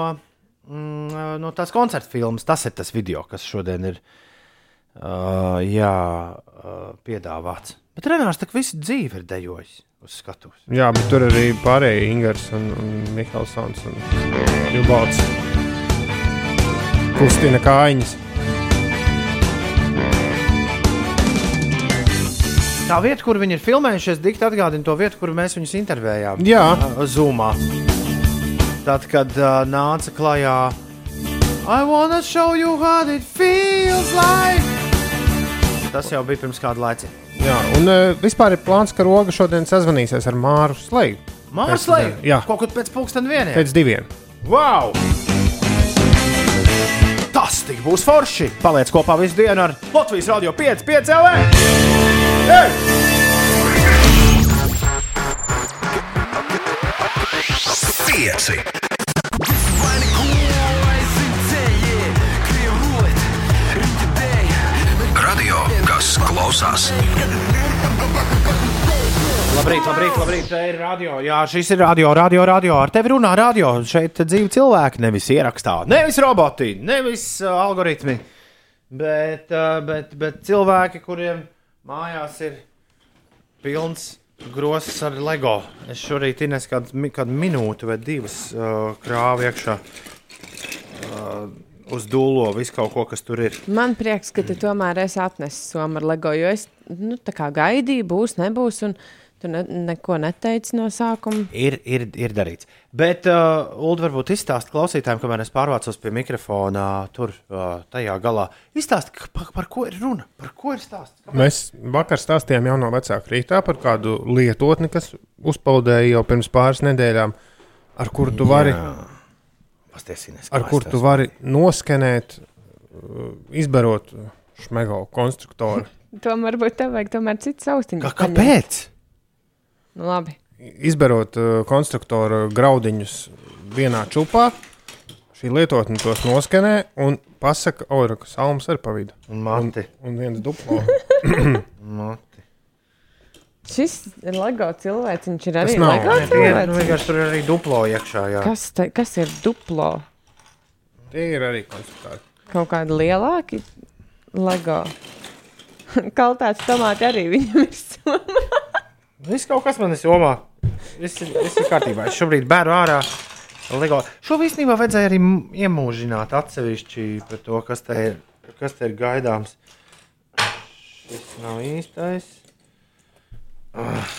mm, no tās koncerta filmas. Tas ir tas video, kas šodien ir uh, jā, uh, piedāvāts. Bet Renārs tā visu dzīvi ir dejojis uz skatuves. Jā, bet tur arī pārējie Ingūns un, un Mikls un Ljubauts. Kustina kājiņas. Tā vieta, kur viņi ir filmējušies, dikti atgādina to vietu, kur mēs viņus intervējām. Jā. Zoomā. Tad, kad uh, nāca klajā, I wanna show you how it feels like. Tas jau bija pirms kāda laika. Jā, un uh, vispār ir plāns, ka Roga šodien sazvanīsies ar Māru Slēgu. Mākslinieks, Pēc- jā. kaut kur pēc pusdienas vieniem. Pēc diviem. Wow! Tas tik būs forši! Paliec kopā visu dienu ar Latvijas Rādio 5, 5 LV! Hey! Pieci. Radio, kas klausās. Labrīt, labrīt, labrīt. Te ir radio. Jā, šis ir radio, radio, radio. Ar tevi runā radio. Šeit dzīvi cilvēki, nevis ierakstā. Nevis roboti, nevis uh, algoritmi. Bet, uh, bet, bet cilvēki, kuriem mājās ir pilns grozs ar LEGO. Es šorīt Ines kādu, kādu minūti vai divas uh, krāvu iekšā. Uh, uz dūlo visu kaut ko, kas tur ir. Man prieks, ka tu tomēr esi atnesis somu ar LEGO, jo es nu, tā kā gaidīju, būs, nebūs, un tu ne, neko neteici no sākuma. Ir, ir, ir darīts. Bet, uh, Ulu, varbūt izstāst klausītājiem, kamēr es pārvācos pie mikrofona, tur uh, tajā galā. Izstāst, par, par ko ir runa, par ko ir stāsts. Kāpēc? Mēs vakar stāstījām jau no vecāka rītā par kādu lietotni, kas uzpeldēja jau pirms pāris nedēļām, ar kuru tu vari. Jā. Pastiesimies, ar kur tu vari noskenēt, uh, izbarot šmego konstruktoru. Tomēr varbūt tev vajag tomēr citas austiņas. Kā, kāpēc? Nu, labi. Izbarot uh, konstruktoru graudiņus vienā čupā, šī lietotne tos noskenē un pasaka, ora, ka salms ir pa vidu. Un mati. Un viens duplo. mati. Šis ir LEGO cilvēks. Viņš ir arī. LEGO Nu, cilvēks. vienkārši tur ir arī duplo iekšā. Jā. Kas, te, kas ir duplo? Tie ir arī konstruktori. Kaut kādi lielāki LEGO. Kaltāts tomāti arī viņam ir summa. Viss kaut kas man ir somā. Viss ir, viss ir kārtībā. Es šobrīd bēru ārā. Lego. Šo īstenībā vajadzēja arī iemūžināt atsevišķi par to, kas te ir, kas te ir gaidāms. Šis nav īstais. Ah.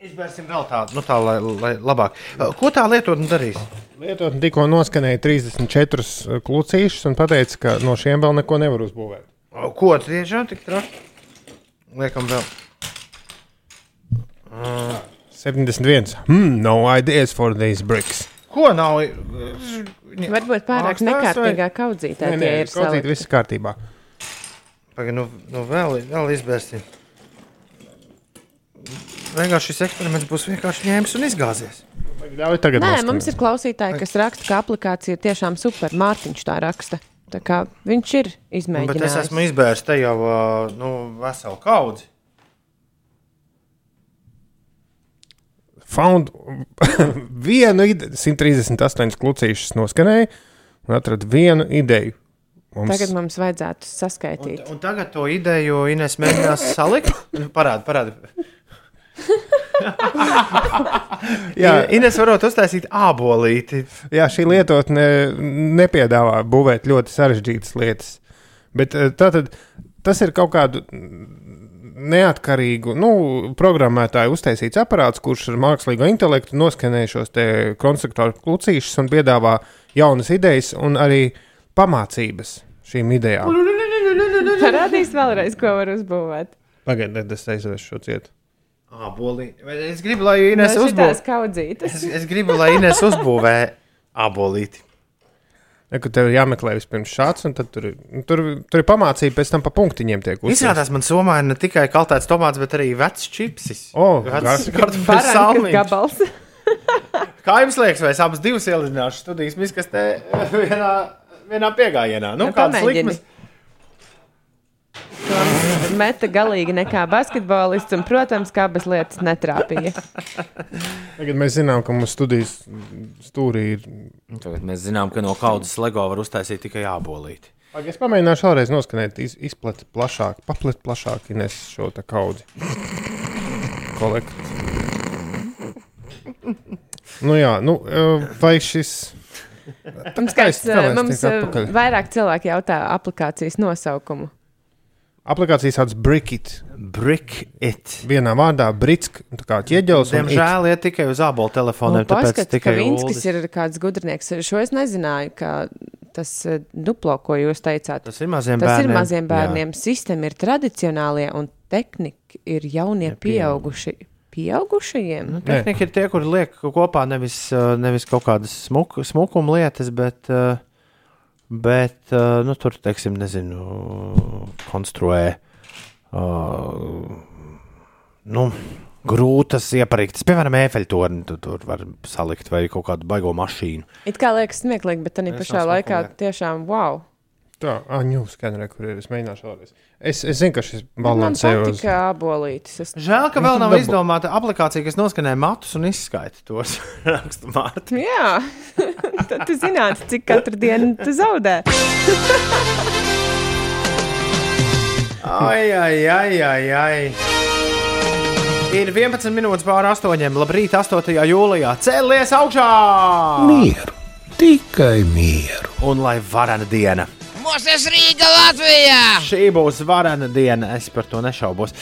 Izbērsim vēl tādu, nu tā, lai, lai labāk. Uh, Ko tā lietotne darīs? Lietotne tikko noskanēja 34 klucīšus un teica, ka no šiem vēl neko nevar uzbūvēt. Ko tiešām tik traki? Liekam vēl. 71. Hmm, no ideas for these bricks. Ko nav? Varbūt pārāk Ārstās vai- nekārtīgā kaudzītā Nē, tie nē, ir kā viss kārtībā. Pagaid, nu, nu vēl, vēl izbērsim. Vienkārši šis eksperiments būs vienkārši ņēmis un izgāzies. Ļauj tagad Nē, mums ir klausītāji, kas raksta, ka aplikācija ir tiešām super. Mārtiņš tā raksta. Tā kā viņš ir Bet es izmēģinājis. esmu izbēris te jau nu, veselu kaudzi. Found vienu ideju, 138 klucīšus noskanēja un atrada vienu ideju. Mums Tagad mums vajadzētu saskaitīt. Un tagad to ideju Ines mēģinās salikt. Parādi, parādi. Jā. Ines varot uztaisīt ābolīti. Jā, šī lietotne nepiedāvā būvēt ļoti sarežģītas lietas. Bet eh, tātad, tas ir kaut kādu neatkarīgu nu, programmētāju uztaisīts aparāts, kurš ar mākslīgo intelektu noskanē šos konstruktoru klucīšus un piedāvā jaunas idejas un arī pamācības šīm idejām. Parādīs vēlreiz, ko var uzbūvēt. Pagaidiet, es aizvešu šo cietu. Vai Es gribu, lai Ines No uzbūvē. Es, es gribu, lai Ines uzbūvē ābolīti. Ja, ka tev ir jāmeklē vispirms šāds, un tad tur, ir- nu, tur, tur ir pamācība, pēc tam pa punktiņiem tiek uzsvērts. Izrādās, man somā ir ne tikai kaltēts tomāts, bet arī vecs čipsis. O, vecs Barankas salmiņš. gabals. Kā jums liekas, vai es abas divas ielidināšu studijas miskastē vienā, vienā piegājienā? Nu, Nu, kādas likmes? Toms meta galīgi nekā basketbolists, un, protams, kā bez lietas netrāpīja. Tagad mēs zinām, ka mūsu studijas stūrī ir. Tagad mēs zinām, ka no kaudzes LEGO var uztaisīt tikai ābolīti. Pag, Es pamēģināšu vēlreiz noskanēt, iz, izplatīt plašāk, papliet plašāk, Ines, šo kaudzi. Kolekt. Nu jā, nu, eh, vai šis. Mums, kāds, eh, mums eh, vairāk cilvēki jautā aplikācijas nosaukumu. Aplikācija sauc Brickit. Brick it. Vienā vārdā Britsk, tā kā ķieģelis. Diemžēl iet tikai uz ābolu telefoniem, tāpēc Paskat, tikai ka Vinskis Uldis. ir kāds gudrnieks. Šo es nezināju, ka tas eh, duplo, ko jūs teicāt. Tas ir maziem Tas bērniem. ir maziem bērniem. Sistēma ir tradicionālie, un tehnika ir jaunie pieauguši. Pieaugušajiem? Nu, Tehnika ir tie, kuri liek kopā nevis, uh, nevis kaut kādas smuk, smukuma lietas, bet, uh, bet nu, tur, teiksim, nezinu, konstruē uh, nu, grūtas ieparīktas, piemēram, efeļtorni tu tur var salikt vai kaut kādu baigo mašīnu. It kā liekas smieklīgi, bet tā pašā laikā apgulē. tiešām wow. Tā, ah, ņūs, skanē, kur ir. Es mēģināšu vēlreiz. Es, es zinu, ka šis Man balansē uz. patika abolītis. Es... Žēl, ka Nu, vēl tad nav dabu- izdomāta aplikācija, kas noskanē matus un izskaita tos rakstu mārtu. Jā, tad tu zināsi, cik katru dienu tu zaudē. Ai, ai, ai, ai, ai. Ir 11 minūtes pāri 8. Labrīt, 8. jūlijā. Cēlies augšā! Mieru, tikai mieru. Un lai varana diena. Mūsu Rīga Latvijā! Šī būs varana diena, es par to nešaubos.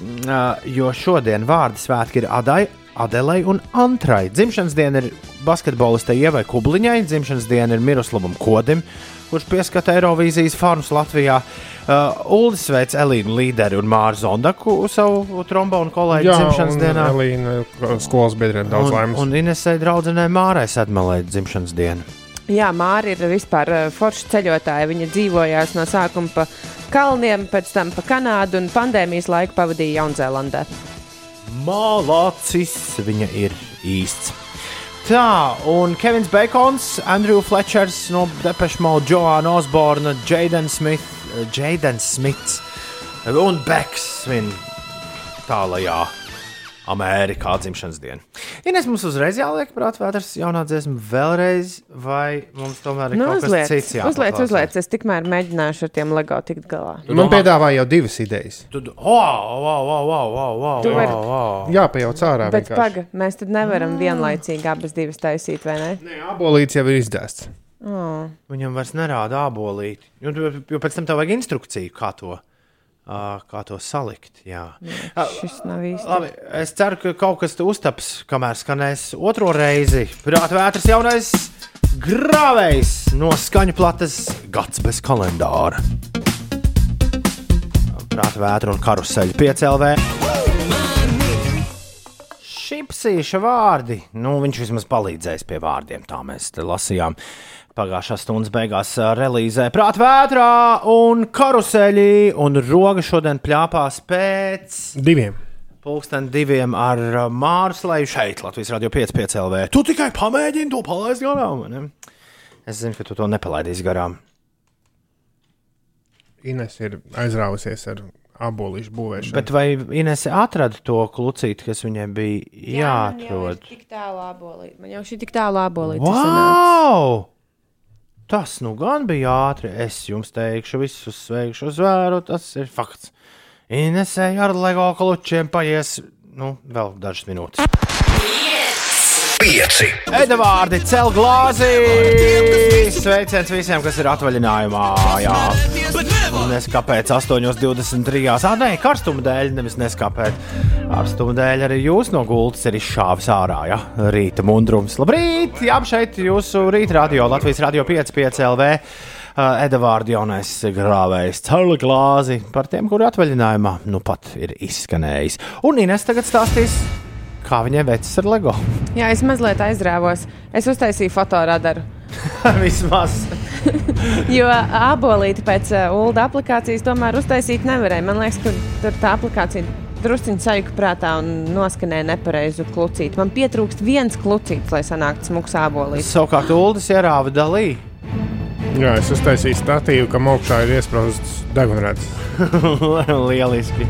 Mm, Jo šodien vārdu svētki ir Adai, Adelei un Antrai. Dzimšanas diena ir basketbolistai Ievai Kubliņai, dzimšanas diena ir Miroslavam Kodim, kurš pieskata Eirovīzijas farmas Latvijā. Uh, Uldis sveic Elīnu Līderi un Māru Zondaku savu trombonu kolēģi Jā, dzimšanas un dienā. Elīna, skolas biedriem daudz un, laimes. un Inesai draudzenei Mārai Sedmalē dzimšanas diena. Jā, Māra ir vispār uh, forša ceļotāja. Viņa dzīvojās no sākuma pa kalniem, pēc tam pa Kanādu un pandēmijas laiku pavadīja Jaunzēlandē. Malacis viņa ir īsts. Tā, un Kevins Bacons, Andrew Fletchers no Depeche Mode, Joanna Osborne, Jaden Smith, Smits un Beks svin tālajā Amerikā dzimšanas dienu. Ines mums uzreiz jāliek prātā vētras jaunā dziesma vēlreiz, vai mums tomēr ir Nu, kaut kas uzliec, cits uzliec, jāpaklausās? uzliec. Es tikmēr mēģināšu ar tiem LEGO tikt galā. Tu Man domā- piedāvāja jau divas idejas. Tu, wow, wow, wow, wow, wow, wow, Tu vari- wow, wow. Jā, pajauc ārā. Bet vienkārši. paga, mēs tad nevaram vienlaicīgi abas divas taisīt, vai ne? Nē, abolīts jau ir izdēsts. Oh. Viņam vairs nerāda abolīti. Jo, jo pēc tam tev vajag instrukciju, kā to, uh, kā to salikt. Jā. Uh, Šis nav īsti. Labi, es ceru, ka kaut kas uztaps, kamēr skanēs otro reizi. Pirāta vētras jaunais grāvējs no skaņu plates gads bez kalendāra. Prāta vētra un karuseļa piecēlvē. Šipsīša vārdi. Nu, viņš vismaz palīdzēs pie vārdiem. Tā mēs lasījām. Pagājušā stundas beigās relīzē prāta vētrā un karuseļi. Un roga šodien plāpās pēc Diviem. pulksten diviem ar ā, Māru Slēju šeit, Latvijas Radio 5,5 LV. Tu tikai pamēģini to palaist garām. Ne? Es zinu, ka tu to nepalaidīsi garām. Ines ir aizrāvusies ar abolīšu būvēšanu. Bet vai Inese atrada to klucīti, kas viņai bija jāatrod? Tik tālu abolīt. Man jau šī tik tālu abolīt. Wow! Tas nu gan bija ātri. Es jums teikšu, visus sveikšu uz vēru. Tas ir fakts. Inesēji ar LEGO klučiem paies nu, vēl dažas minūtes. Pieci. Edvardi, cel glāzi! Sveiciens visiem, kas ir atvaļinājumā. Jā. Neskapēc 8,23. Ah, nē, karstuma dēļ, nevis neskapēc. Karstuma dēļ arī jūs no gultas ir izšāvis ārā. Ja? Rīta mundrums. Labrīt! Jā, šeit jūsu rīta radio Latvijas radio 5,5 LV. Edvards jaunais grāvējs, cēlā glāzi par tiem, kuri atvaļinājumā nu pat ir izskanējis. Un Ines tagad stāstīs, kā viņai veicas ar LEGO. Jā, es mazliet aizrāvos. Es uztaisīju fotoradaru. Vismaz. Jo abolīti pēc uh, ULDA aplikācijas tomēr uztaisīt nevarēja. Man liekas, ka tur tā aplikācija druskuļi sajūta prātā un noskanēja nepareizu klucīti. Man pietrūkst viens klucītis, lai sanāktu smūgs abolītis. Savukārt, Ulas ierāva dalī. Jā, es uztaisīju statīvu, kam augšā ir iesprāstīts degunrāds. Lieliski.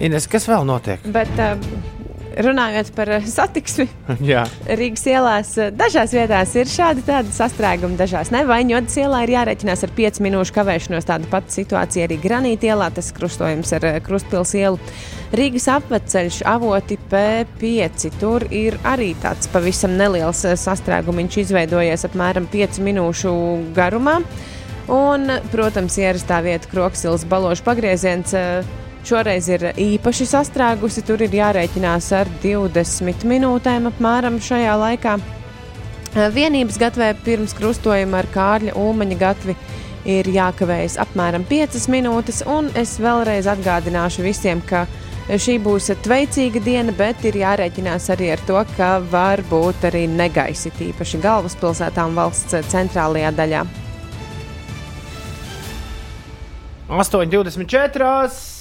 Ines, kas vēl notiek? Bet uh, runājot par uh, satiksmi, Rīgas ielās uh, dažās vietās ir šādi sastrēgumi, dažās ne. Vaņotas ielā ir jārēķinās ar 5 minūšu kavēšanos. Tāda pati situācija arī Granīta ielā, tas krustojums ar uh, Krustpils ielu. Rīgas apveceļš avoti P5. Tur ir arī tāds pavisam neliels sastrēgums izveidojies apmēram 5 minūšu garumā. Un, protams, ierastā vieta Kroksils balošu pagrieziens. Šoreiz ir īpaši sastrēgusi. Tur ir jārēķinās ar 20 minūtēm apmēram šajā laikā. Vienības gatvē pirms krustojuma ar Kārļa Ulmaņa gatvi ir jākavējas apmēram 5 minūtes. Un es vēlreiz atgādināšu visiem, ka šī būs tveicīga diena, bet ir jārēķinās arī ar to, ka var būt arī negaisi, tīpaši galvaspilsētā un valsts centrālajā daļā. 8,24.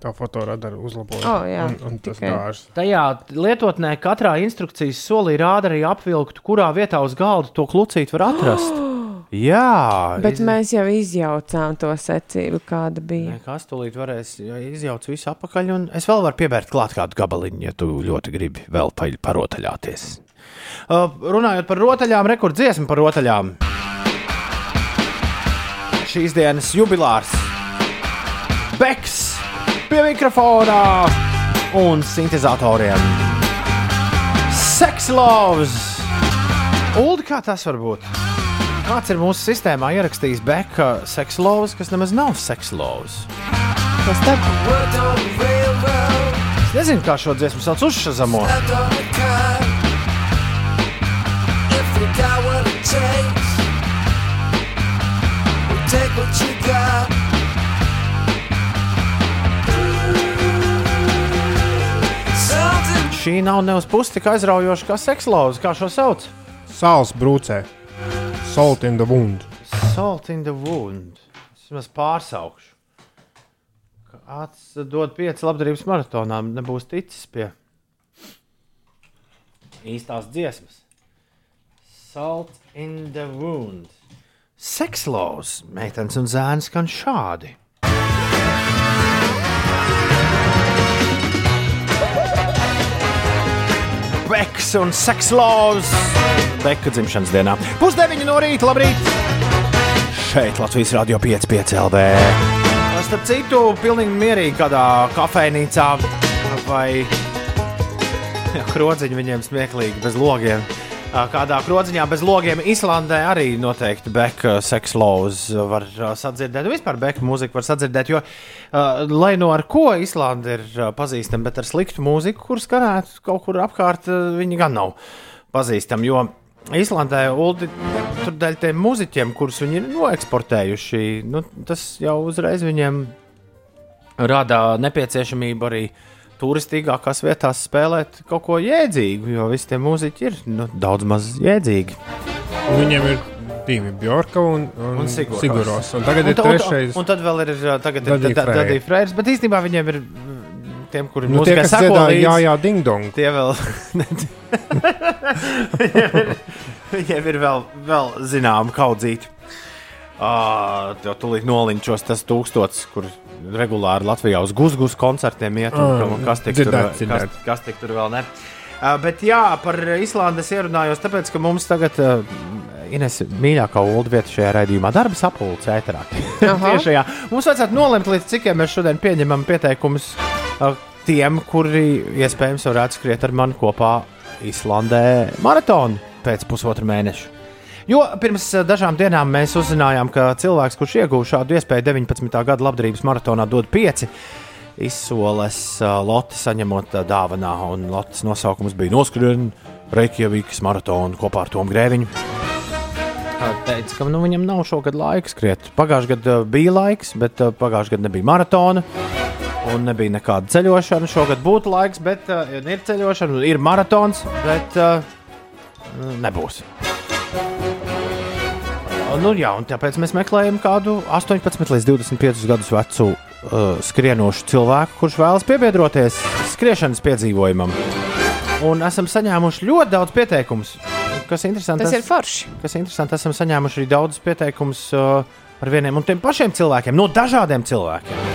To fotoradaru uzlaboju. O, jā, un, un tas dārsts. Tajā lietotnē katrā instrukcijas solī rāda arī apvilktu, kurā vietā uz galda to klucīti var atrast. Jā, Bet iz- mēs jau izjaucām to secību, kāda bija. Nekas tūlīt varēs izjaukt visu apakaļ, un es vēl varu pievērt klāt kādu gabaliņu, ja tu ļoti gribi vēl pa- parotaļāties. Uh, runājot par rotaļām, rekorddziesmu par rotaļām. Šīs dienas jubilārs Beks pie mikrofona un sintēzatoriem. Sekslovs! Ulu, kā tas var būt? Kāds ir mūsu sistēmā ierakstījis Beka sekslovs, kas nemaz nav sekslovs? Kas tad? Es nezinu, kā šo dziesmu sauc uz šazamo. take what you got. Šī nav ne uz pusi tik aizraujoša kā sekslauze, kā šo sauc. Sāls brūcē. Salt in the wound. Salt in the wound. Es vismaz pārsaukšu. Kāds dod pieci labdarības maratonā, nebūs ticis pie īstās dziesmas. Salt in the wound. Sekslaus, meitenes un zēns skan šādi. Beks un sekslaus. Beka dzimšanas dienā. Pusdeviņi no rīta, labrīt! Šeit Latvijas Rādio 5,5 LV. Starp citu, pilnīgi mierīgi kādā kafejnīcā vai krodziņā viņiem smieklīgi bez logiem. Kādā krodziņā bez logiem Islandē arī noteikti beka sekslauz var sadzirdēt. Vispār beka mūziku var sadzirdēt, jo, ā, lai no ar ko Islanda ir pazīstama, bet ar sliktu mūziku, kur skanētu kaut kur apkārt, viņi gan nav pazīstami. Jo Islandē Uldi, tur dēļ tiem muzeķiem, kurus viņi ir noeksportējuši, nu, tas jau uzreiz viņiem rada nepieciešamību arī turistīgākās vietās spēlēt kaut ko jēdzīgu, jo visi tie mūziķi ir nu, daudz maz jēdzīgi. Viņiem ir divi Bjorka un, un, Un Siguros. Siguros. Un tagad Un, ir ta- un, trešais. un, un tad vēl ir ā, tagad ir Daddy Da- Da- Freya. Daddy Freirs, bet īstenībā viņiem ir mm, tiem, kuri Nu, tie, dziedā, līdzi, jā, jā, ding dong. Tie vēl. viņiem ir, viņiem ir vēl, vēl zināma kaudzīta. Uh, tev tūlīt nolinčos tas tūkstots, kur regulāri Latvijā uz guzgus koncertiem iet, un, un kas tik tur, dzirdēt, kas, dzirdēt. kas tik tur vēl ne. Uh, bet jā, par Islandes ierunājos, tāpēc, ka mums tagad uh, Ines mīļākā ulu vieta šajā raidījumā - darba sapulce ēterā. Tiešajā. Mums vajadzētu nolemt, līdz cikiem mēs šodien pieņemam pieteikumus uh, tiem, kuri iespējams varētu skriet ar mani kopā Islandē maratonu pēc pusotra mēneša. Jo pirms eh, dažām dienām mēs uzzinājām, ka cilvēks, kurš ieguva šādu iespēju 19. gada labdarības maratonā, dod pieci izsoles uh, loti saņemot uh, dāvanā. Un lotes nosaukums bija Noskrien Reikjavīkas maratonu kopā ar Tomu Grēviņu. Teica, ka nu, viņam nav šogad laika skriet. Pagājušajā gadā bija laiks, bet pagājušajā gadā nebija maratona. Un nebija nekāda ceļošana. Šogad būtu laiks, bet uh, ir ceļošana, ir maratons, bet uh, nebūs. Nu, jā, un tāpēc mēs meklējam kādu 18 līdz 25 gadus vecu uh, skrienošu cilvēku, kurš vēlas piebiedroties skriešanas piedzīvojumam. Un esam saņēmuši ļoti daudz pieteikumus. Kas interesanti, Tas ir forši. kas interesanti, esam saņēmuši arī daudz pieteikumus uh, par vieniem un tiem pašiem cilvēkiem, no dažādiem cilvēkiem.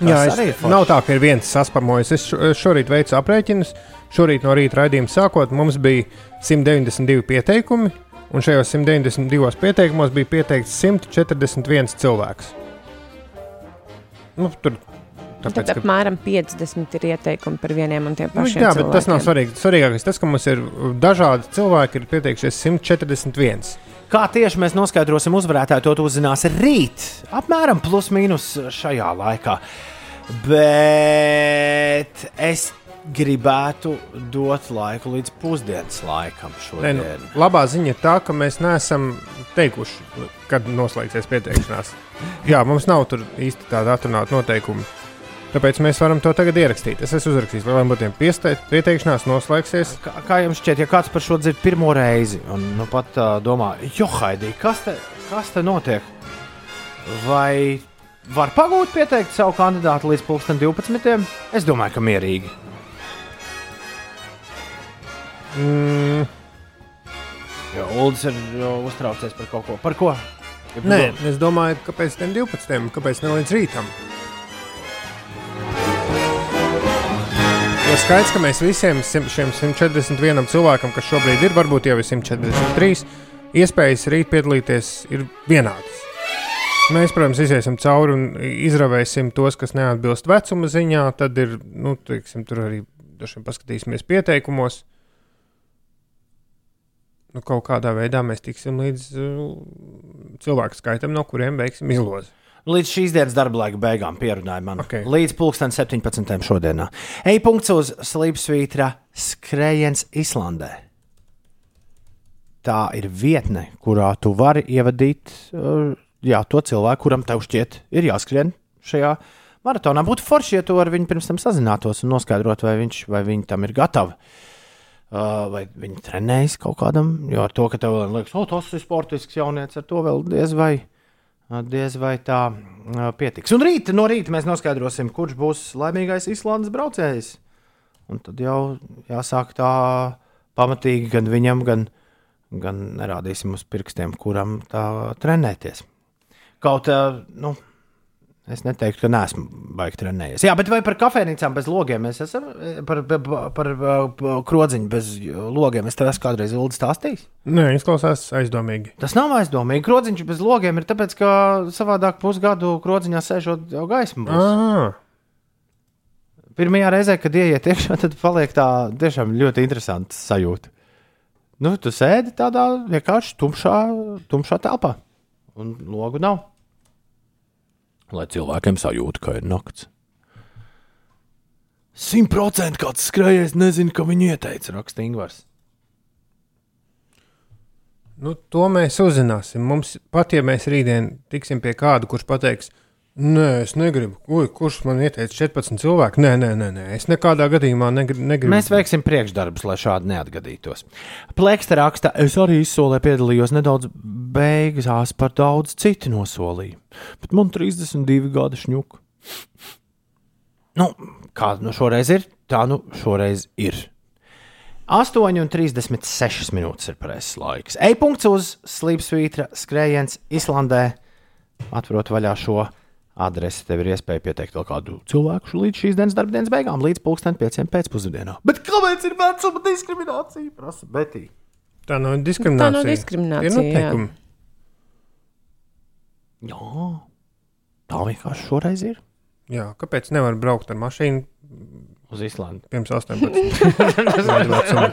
Tas Jā, es, nav tā, ka ir viens saspamojas. Es šo- šorīt veicu aprēķinus. Šorīt no rīta raidījuma sākot mums bija 192 pieteikumi, un šajos 192 pieteikumos bija pieteikts 141 cilvēks. Nu, tur, Tad tāpēc, ka, apmēram 50 ir ieteikumi par vieniem un tiem nu, pašiem. jā, bet tas nav cilvēkiem. svarīgi. Svarīgākais tas, ka mums ir dažādi cilvēki, ir pieteikušies 141. Kā tieši mēs noskaidrosim uzvarētāju, to tu uzzināsi rīt, apmēram plus mīnus šajā laikā. Bet es gribētu dot laiku līdz pusdienas laikam Nē, šodien. nu, labā ziņa ir tā, ka mēs neesam teikuši, kad noslēgsies pieteikšanās. Jā, mums nav tur īsti tāda atrunāta noteikuma. Tāpēc mēs varam to tagad ierakstīt. Es esmu uzrakstījis, lai būtu pieteikšanās noslēgsies. Kā, kā jums šķiet, ja kāds par šo dzird pirmo reizi un nu, pat uh, domā, jo Haidī, kas te, kas te notiek? Vai var pagūt pieteikt savu kandidātu līdz 2012? Es domāju, ka mierīgi. Mm, Jo Uldis ir uztraucies par kaut ko. Par ko? Ja nē, es domāju, kāpēc tam 12. kāpēc ne līdz rītam? Jo skaidrs, ka mēs visiem šiem 141 cilvēkam, kas šobrīd ir, varbūt jau ir 143, iespējas rīt piedalīties ir vienādas. Mēs, protams, iziesim cauri un izravēsim tos, kas neatbilst vecuma ziņā. Tad ir, nu, teiksim, tur arī dažiem paskatīsimies pieteikumos. Nu, kaut kādā veidā mēs tiksim līdz uh, cilvēku skaitam, no kuriem veiksim izlozi. Līdz šīs dienas darba laika beigām pierunāja man. Ok. Līdz pulksten 17. šodienā. Ej, punkts uz slīpsvītra skrējiens Islandē. Tā ir vietne, kurā tu vari ievadīt uh, jā, to cilvēku, kuram tev šķiet, ir jāskrien šajā maratonā. Būtu forši, ja tu ar viņu pirms tam sazinātos un noskaidrot, vai, viņš, vai viņi tam ir gatavi. Uh, vai viņi trenējas kaut kādam, jo ar to, ka tev liekas, o, tas ir sportisks jaunietis, ar to vēl diez vai, uh, diez vai tā uh, pietiks. Un rīt, no rīta mēs noskaidrosim, kurš būs laimīgais Islandes braucējs. Un tad jau jāsāk tā pamatīgi gan viņam, gan, gan nerādīsim uz pirkstiem, kuram tā trenēties. Kaut, uh, nu, Es neteiktu, ka neesmu baigi trenējies. Jā, bet vai par kafejnīcām bez logiem mēs esam? Par, par, par, par krodziņu bez logiem. Es tev esmu kādreiz Ulu stāstījis. Nē, izklausās aizdomīgi. Tas nav aizdomīgi. Krodziņš bez logiem ir tāpēc, ka savādāk pusgadu krodziņā sēžot jau gaismu. būs. Pirmajā reizē, kad ieiet iekšā, tad paliek tā tiešām ļoti interesanta sajūta. Nu, tu sēdi tādā vienkārši tumšā, tumšā telpā, un logu nav. Lai cilvēkiem sajūta, ka ir nakts. Simt procenti kāds skrejējis, nezinu, ka viņi ieteica, raksta Ingūns. nu, to mēs uzzināsim. Mums pat, ja mēs rītdien tiksim pie kāda, kurš pateiks, nē, es negribu, Ui, kurš man ieteica 14 cilvēku, nē, nē, nē, nē. es nekādā gadījumā negribu. negribu. Mēs veiksim priekšdarbus, lai šādi neatgadītos. Plēksta raksta, es arī izsolē piedalījos nedaudz beigās, par daudz citu nosolīju. Bet man 32 gadi šņuka. Nu, kā nu šoreiz ir, tā nu šoreiz ir. 8,36 minūtes ir pareizais laiks. E-punkts uz slīpsvītra skrējiens Islandē. Atverot vaļā šo adresi, tev ir iespēja pieteikt vēl kādu cilvēku līdz šīs dienas darbdienas beigām, līdz pulksten pieciem pēcpusdienā. Bet kāpēc ir vecuma diskriminācija? Prasa Betī. Tā nav diskriminācija. Tā nav diskriminācija, Ir noteikumi. Jā, tā vienkārši šoreiz ir. Jā, kāpēc nevar braukt ar mašīnu Uz Islandu. pirms 18? gadu vecuma?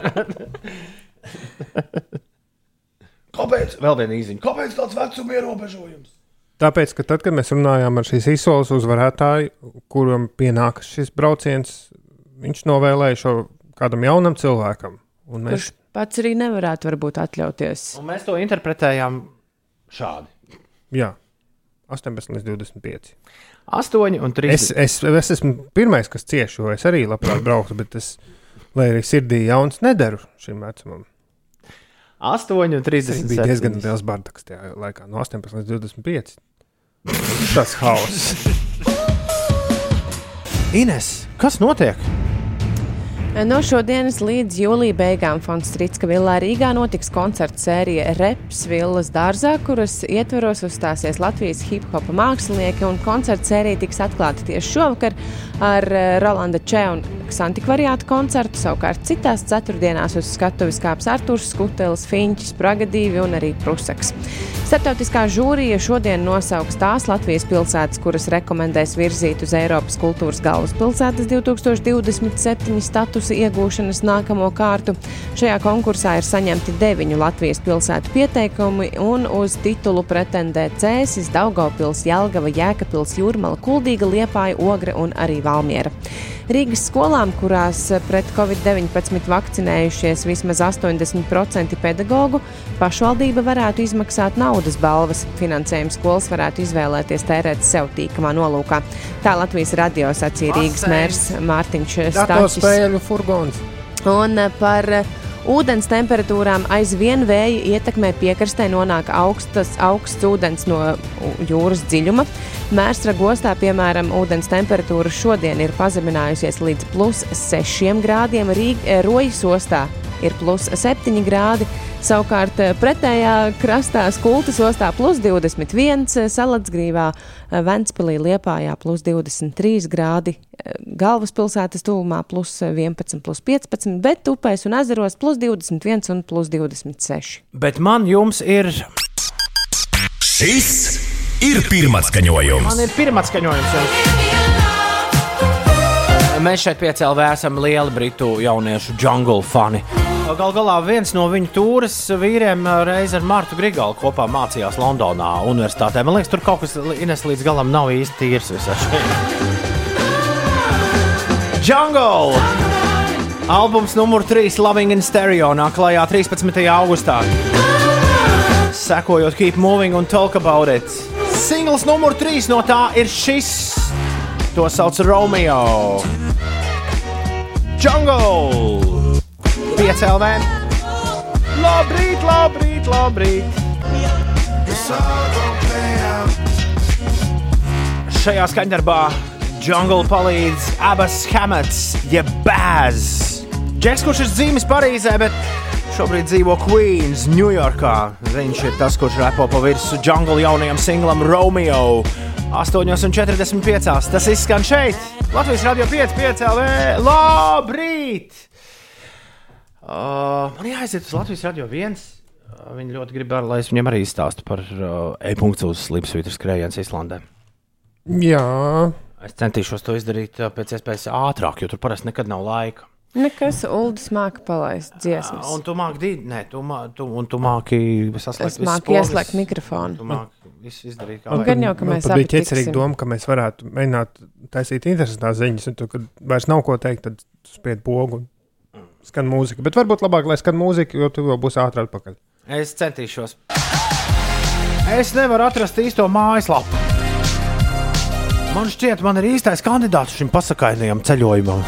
Kāpēc? Vēl viena īziņa. Kāpēc tāds vecuma ierobežojums? Tāpēc, ka tad, kad mēs runājām ar šīs izsoles uzvarētāju, kuram pienākas šis brauciens, viņš novēlēja šo kādam jaunam cilvēkam. Un mēs Kurš pats arī nevarētu varbūt atļauties. Un mēs to interpretējām šādi. Jā, 18 līdz 25. 8 un 3. Es, es, es esmu pirmais, kas cieš, jo es arī labprāt brauktu, bet es, lai arī sirdī jauns, nedaru šim vecumam. 8 un Tas 30. bija diezgan liels bardaks tajā laikā, no 18 līdz 25. Tas hauss. Ines, kas notiek? No šodienas līdz jūlijā beigām Fonds Strīdska villā Rīgā notiks koncerta sērija Reps Villas dārzā, kuras ietveros uzstāsies Latvijas hip-hopa mākslinieki. un Koncerta sērija tiks atklāta tieši šovakar ar eh, Rolanda Če un Santikvariātu koncertu. Savukārt citās ceturtdienās uz skatuves kāps Artūrs Skutelis, Fiņķis, Pragadīvi un arī Prusaks. Startautiskā žūrija šodien nosauks tās Latvijas pilsētas, kuras rekomendēs virzīt uz Eiropas kultūras galvaspilsētas 2027 statusa iegūšanas nākamo kārtu. Šajā konkursā ir saņemti deviņu Latvijas pilsētu pieteikumi, un uz titulu pretendē Cēsis, Daugavpils, Jelgava, Jēkabpils, Jūrmala, Kuldīga, Liepāja, Ogre un arī Valmiera. Rīgas skolām, kurās pret covid-19 vakcinējušies vismaz 80% pedagoģu, pašvaldība varētu izmaksāt naudas balvas. Finansējumu skolas varētu izvēlēties tērēt sev tīkamā nolūkā. Tā Latvijas radio sacīja Rīgas mērs Mārtiņš furgons. Un par eh, ūdens temperatūrām aizvien vēja ietekmē piekrastē nonāk augstas, augsts ūdens no jūras dziļuma. Mērsra gostā, piemēram, ūdens temperatūra šodien ir pazeminājusies līdz plus 6 grādiem, Rīgas rojas ostā ir plus 7 grādi. Savukārt eh, pretējā krastā Skultas ostā plus 21, Salatsgrīvā, eh, Ventspilī, Liepājā plus 23 grādi, eh, galvaspilsētas tuvumā plus 11, plus 15, bet upēs un ezeros plus 21 un plus 26. Bet man jums ir. Šis ir pirmais skaņojums. Man ir pirmais skaņojums. Mēs šeit piecēlā esam lieli britu jauniešu jungle fani. Galu galā viens no viņu tūres vīriem reiz ar Martu Grigalu kopā mācījās Londonā, universitātē. Man liekas, tur kaut kas Ines līdz galam nav īsti tīrs visā šajā. Jungle! Albums numur 3 Loving in Stereo nāk klajā 13. augustā. Sekojot Keep Moving un Talk About It. Singls numur 3 no tā ir šis. To sauc Romeo. Jungle! 5 LV. Labrīt, labrīt, labrīt! Šajā skaņdarbā Jungle palīdz abas Hamets, jeb Baz. Džeks, kurš ir dzīvis Parīzē, bet šobrīd dzīvo Queens, Ņujorkā. Viņš ir tas, kurš repo pa virsmu Jungle jaunajam singlam Romeo. 8,45. Tas izskan šeit, Latvijas radio 5, 5 LV. Labrīt! Uh, man jāaiziet uz Latvijas radio 1. Uh, viņi ļoti grib, lai es viņiem arī izstāstu par uh, e-punktu uz slīpsvītra skrējienu Islandē. Jā, Es centīšos to izdarīt uh, pēc iespējas ātrāk, jo tur parasti nekad nav laika. Nekas, Uldis māca palaist dziesmas. Un tu māki dīt, nē, tu, mā, tu, un tu māki saslēgt mikrofonu. Tu māki visu izdarīt kā gan jau, ka man mēs abi bija ķecerīgi doma, ka mēs varētu mēģināt taisīt interesantas ziņas, un tu, kad vairs nav ko teikt, tad spied pogu un skan mūzika. Bet varbūt labāk, lai skan mūzika, jo tu jau būsi ātrāk atpakaļ. Es centīšos. Es nevaru atrast īsto mājaslapu. Man šķiet, man ir īstais kandidāts šim pasakainajam ceļojumam.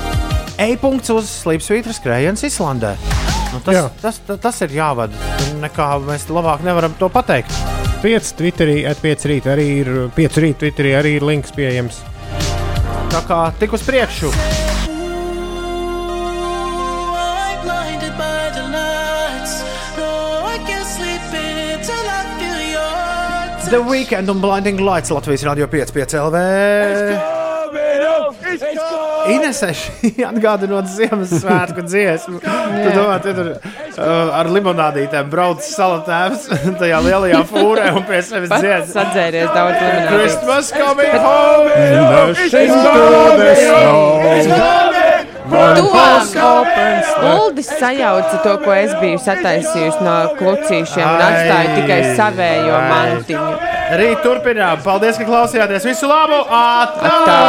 E-punkts uz slīpsvītra skrējiens Islandē. Nu, tas, Jā. tas, tas, tas ir jāvada. Nekā mēs labāk nevaram to pateikt. 5 Twitterī, at 5 rīt arī ir 5 rīt Twitterī arī ir links pieejams. Tā kā tik uz priekšu. The Weekend un Blinding Lights Latvijas Radio 5,5 LV. Inesē šī atgādinot Ziemassvētku dziesmu. Tu domā, tu tur uh, ar limonādītēm brauc salatēvs tajā lielajā fūrē un pie sevis dzied. sadzēries daudz limonādes. Christmas coming home! Tuvāk Uldis sajauca to, ko es biju sataisījusi no klucīšiem un atstāja tikai savējo mantiņu. Rīt turpinām. Paldies, ka klausījāties. Visu labu! Atā!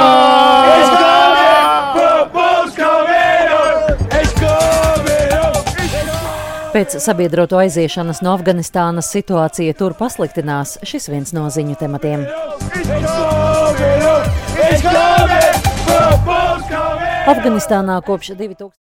Pēc sabiedroto aiziešanas no Afganistānas situācija tur pasliktinās. Šis viens no ziņu tematiem. Afganistānā kopš 2000.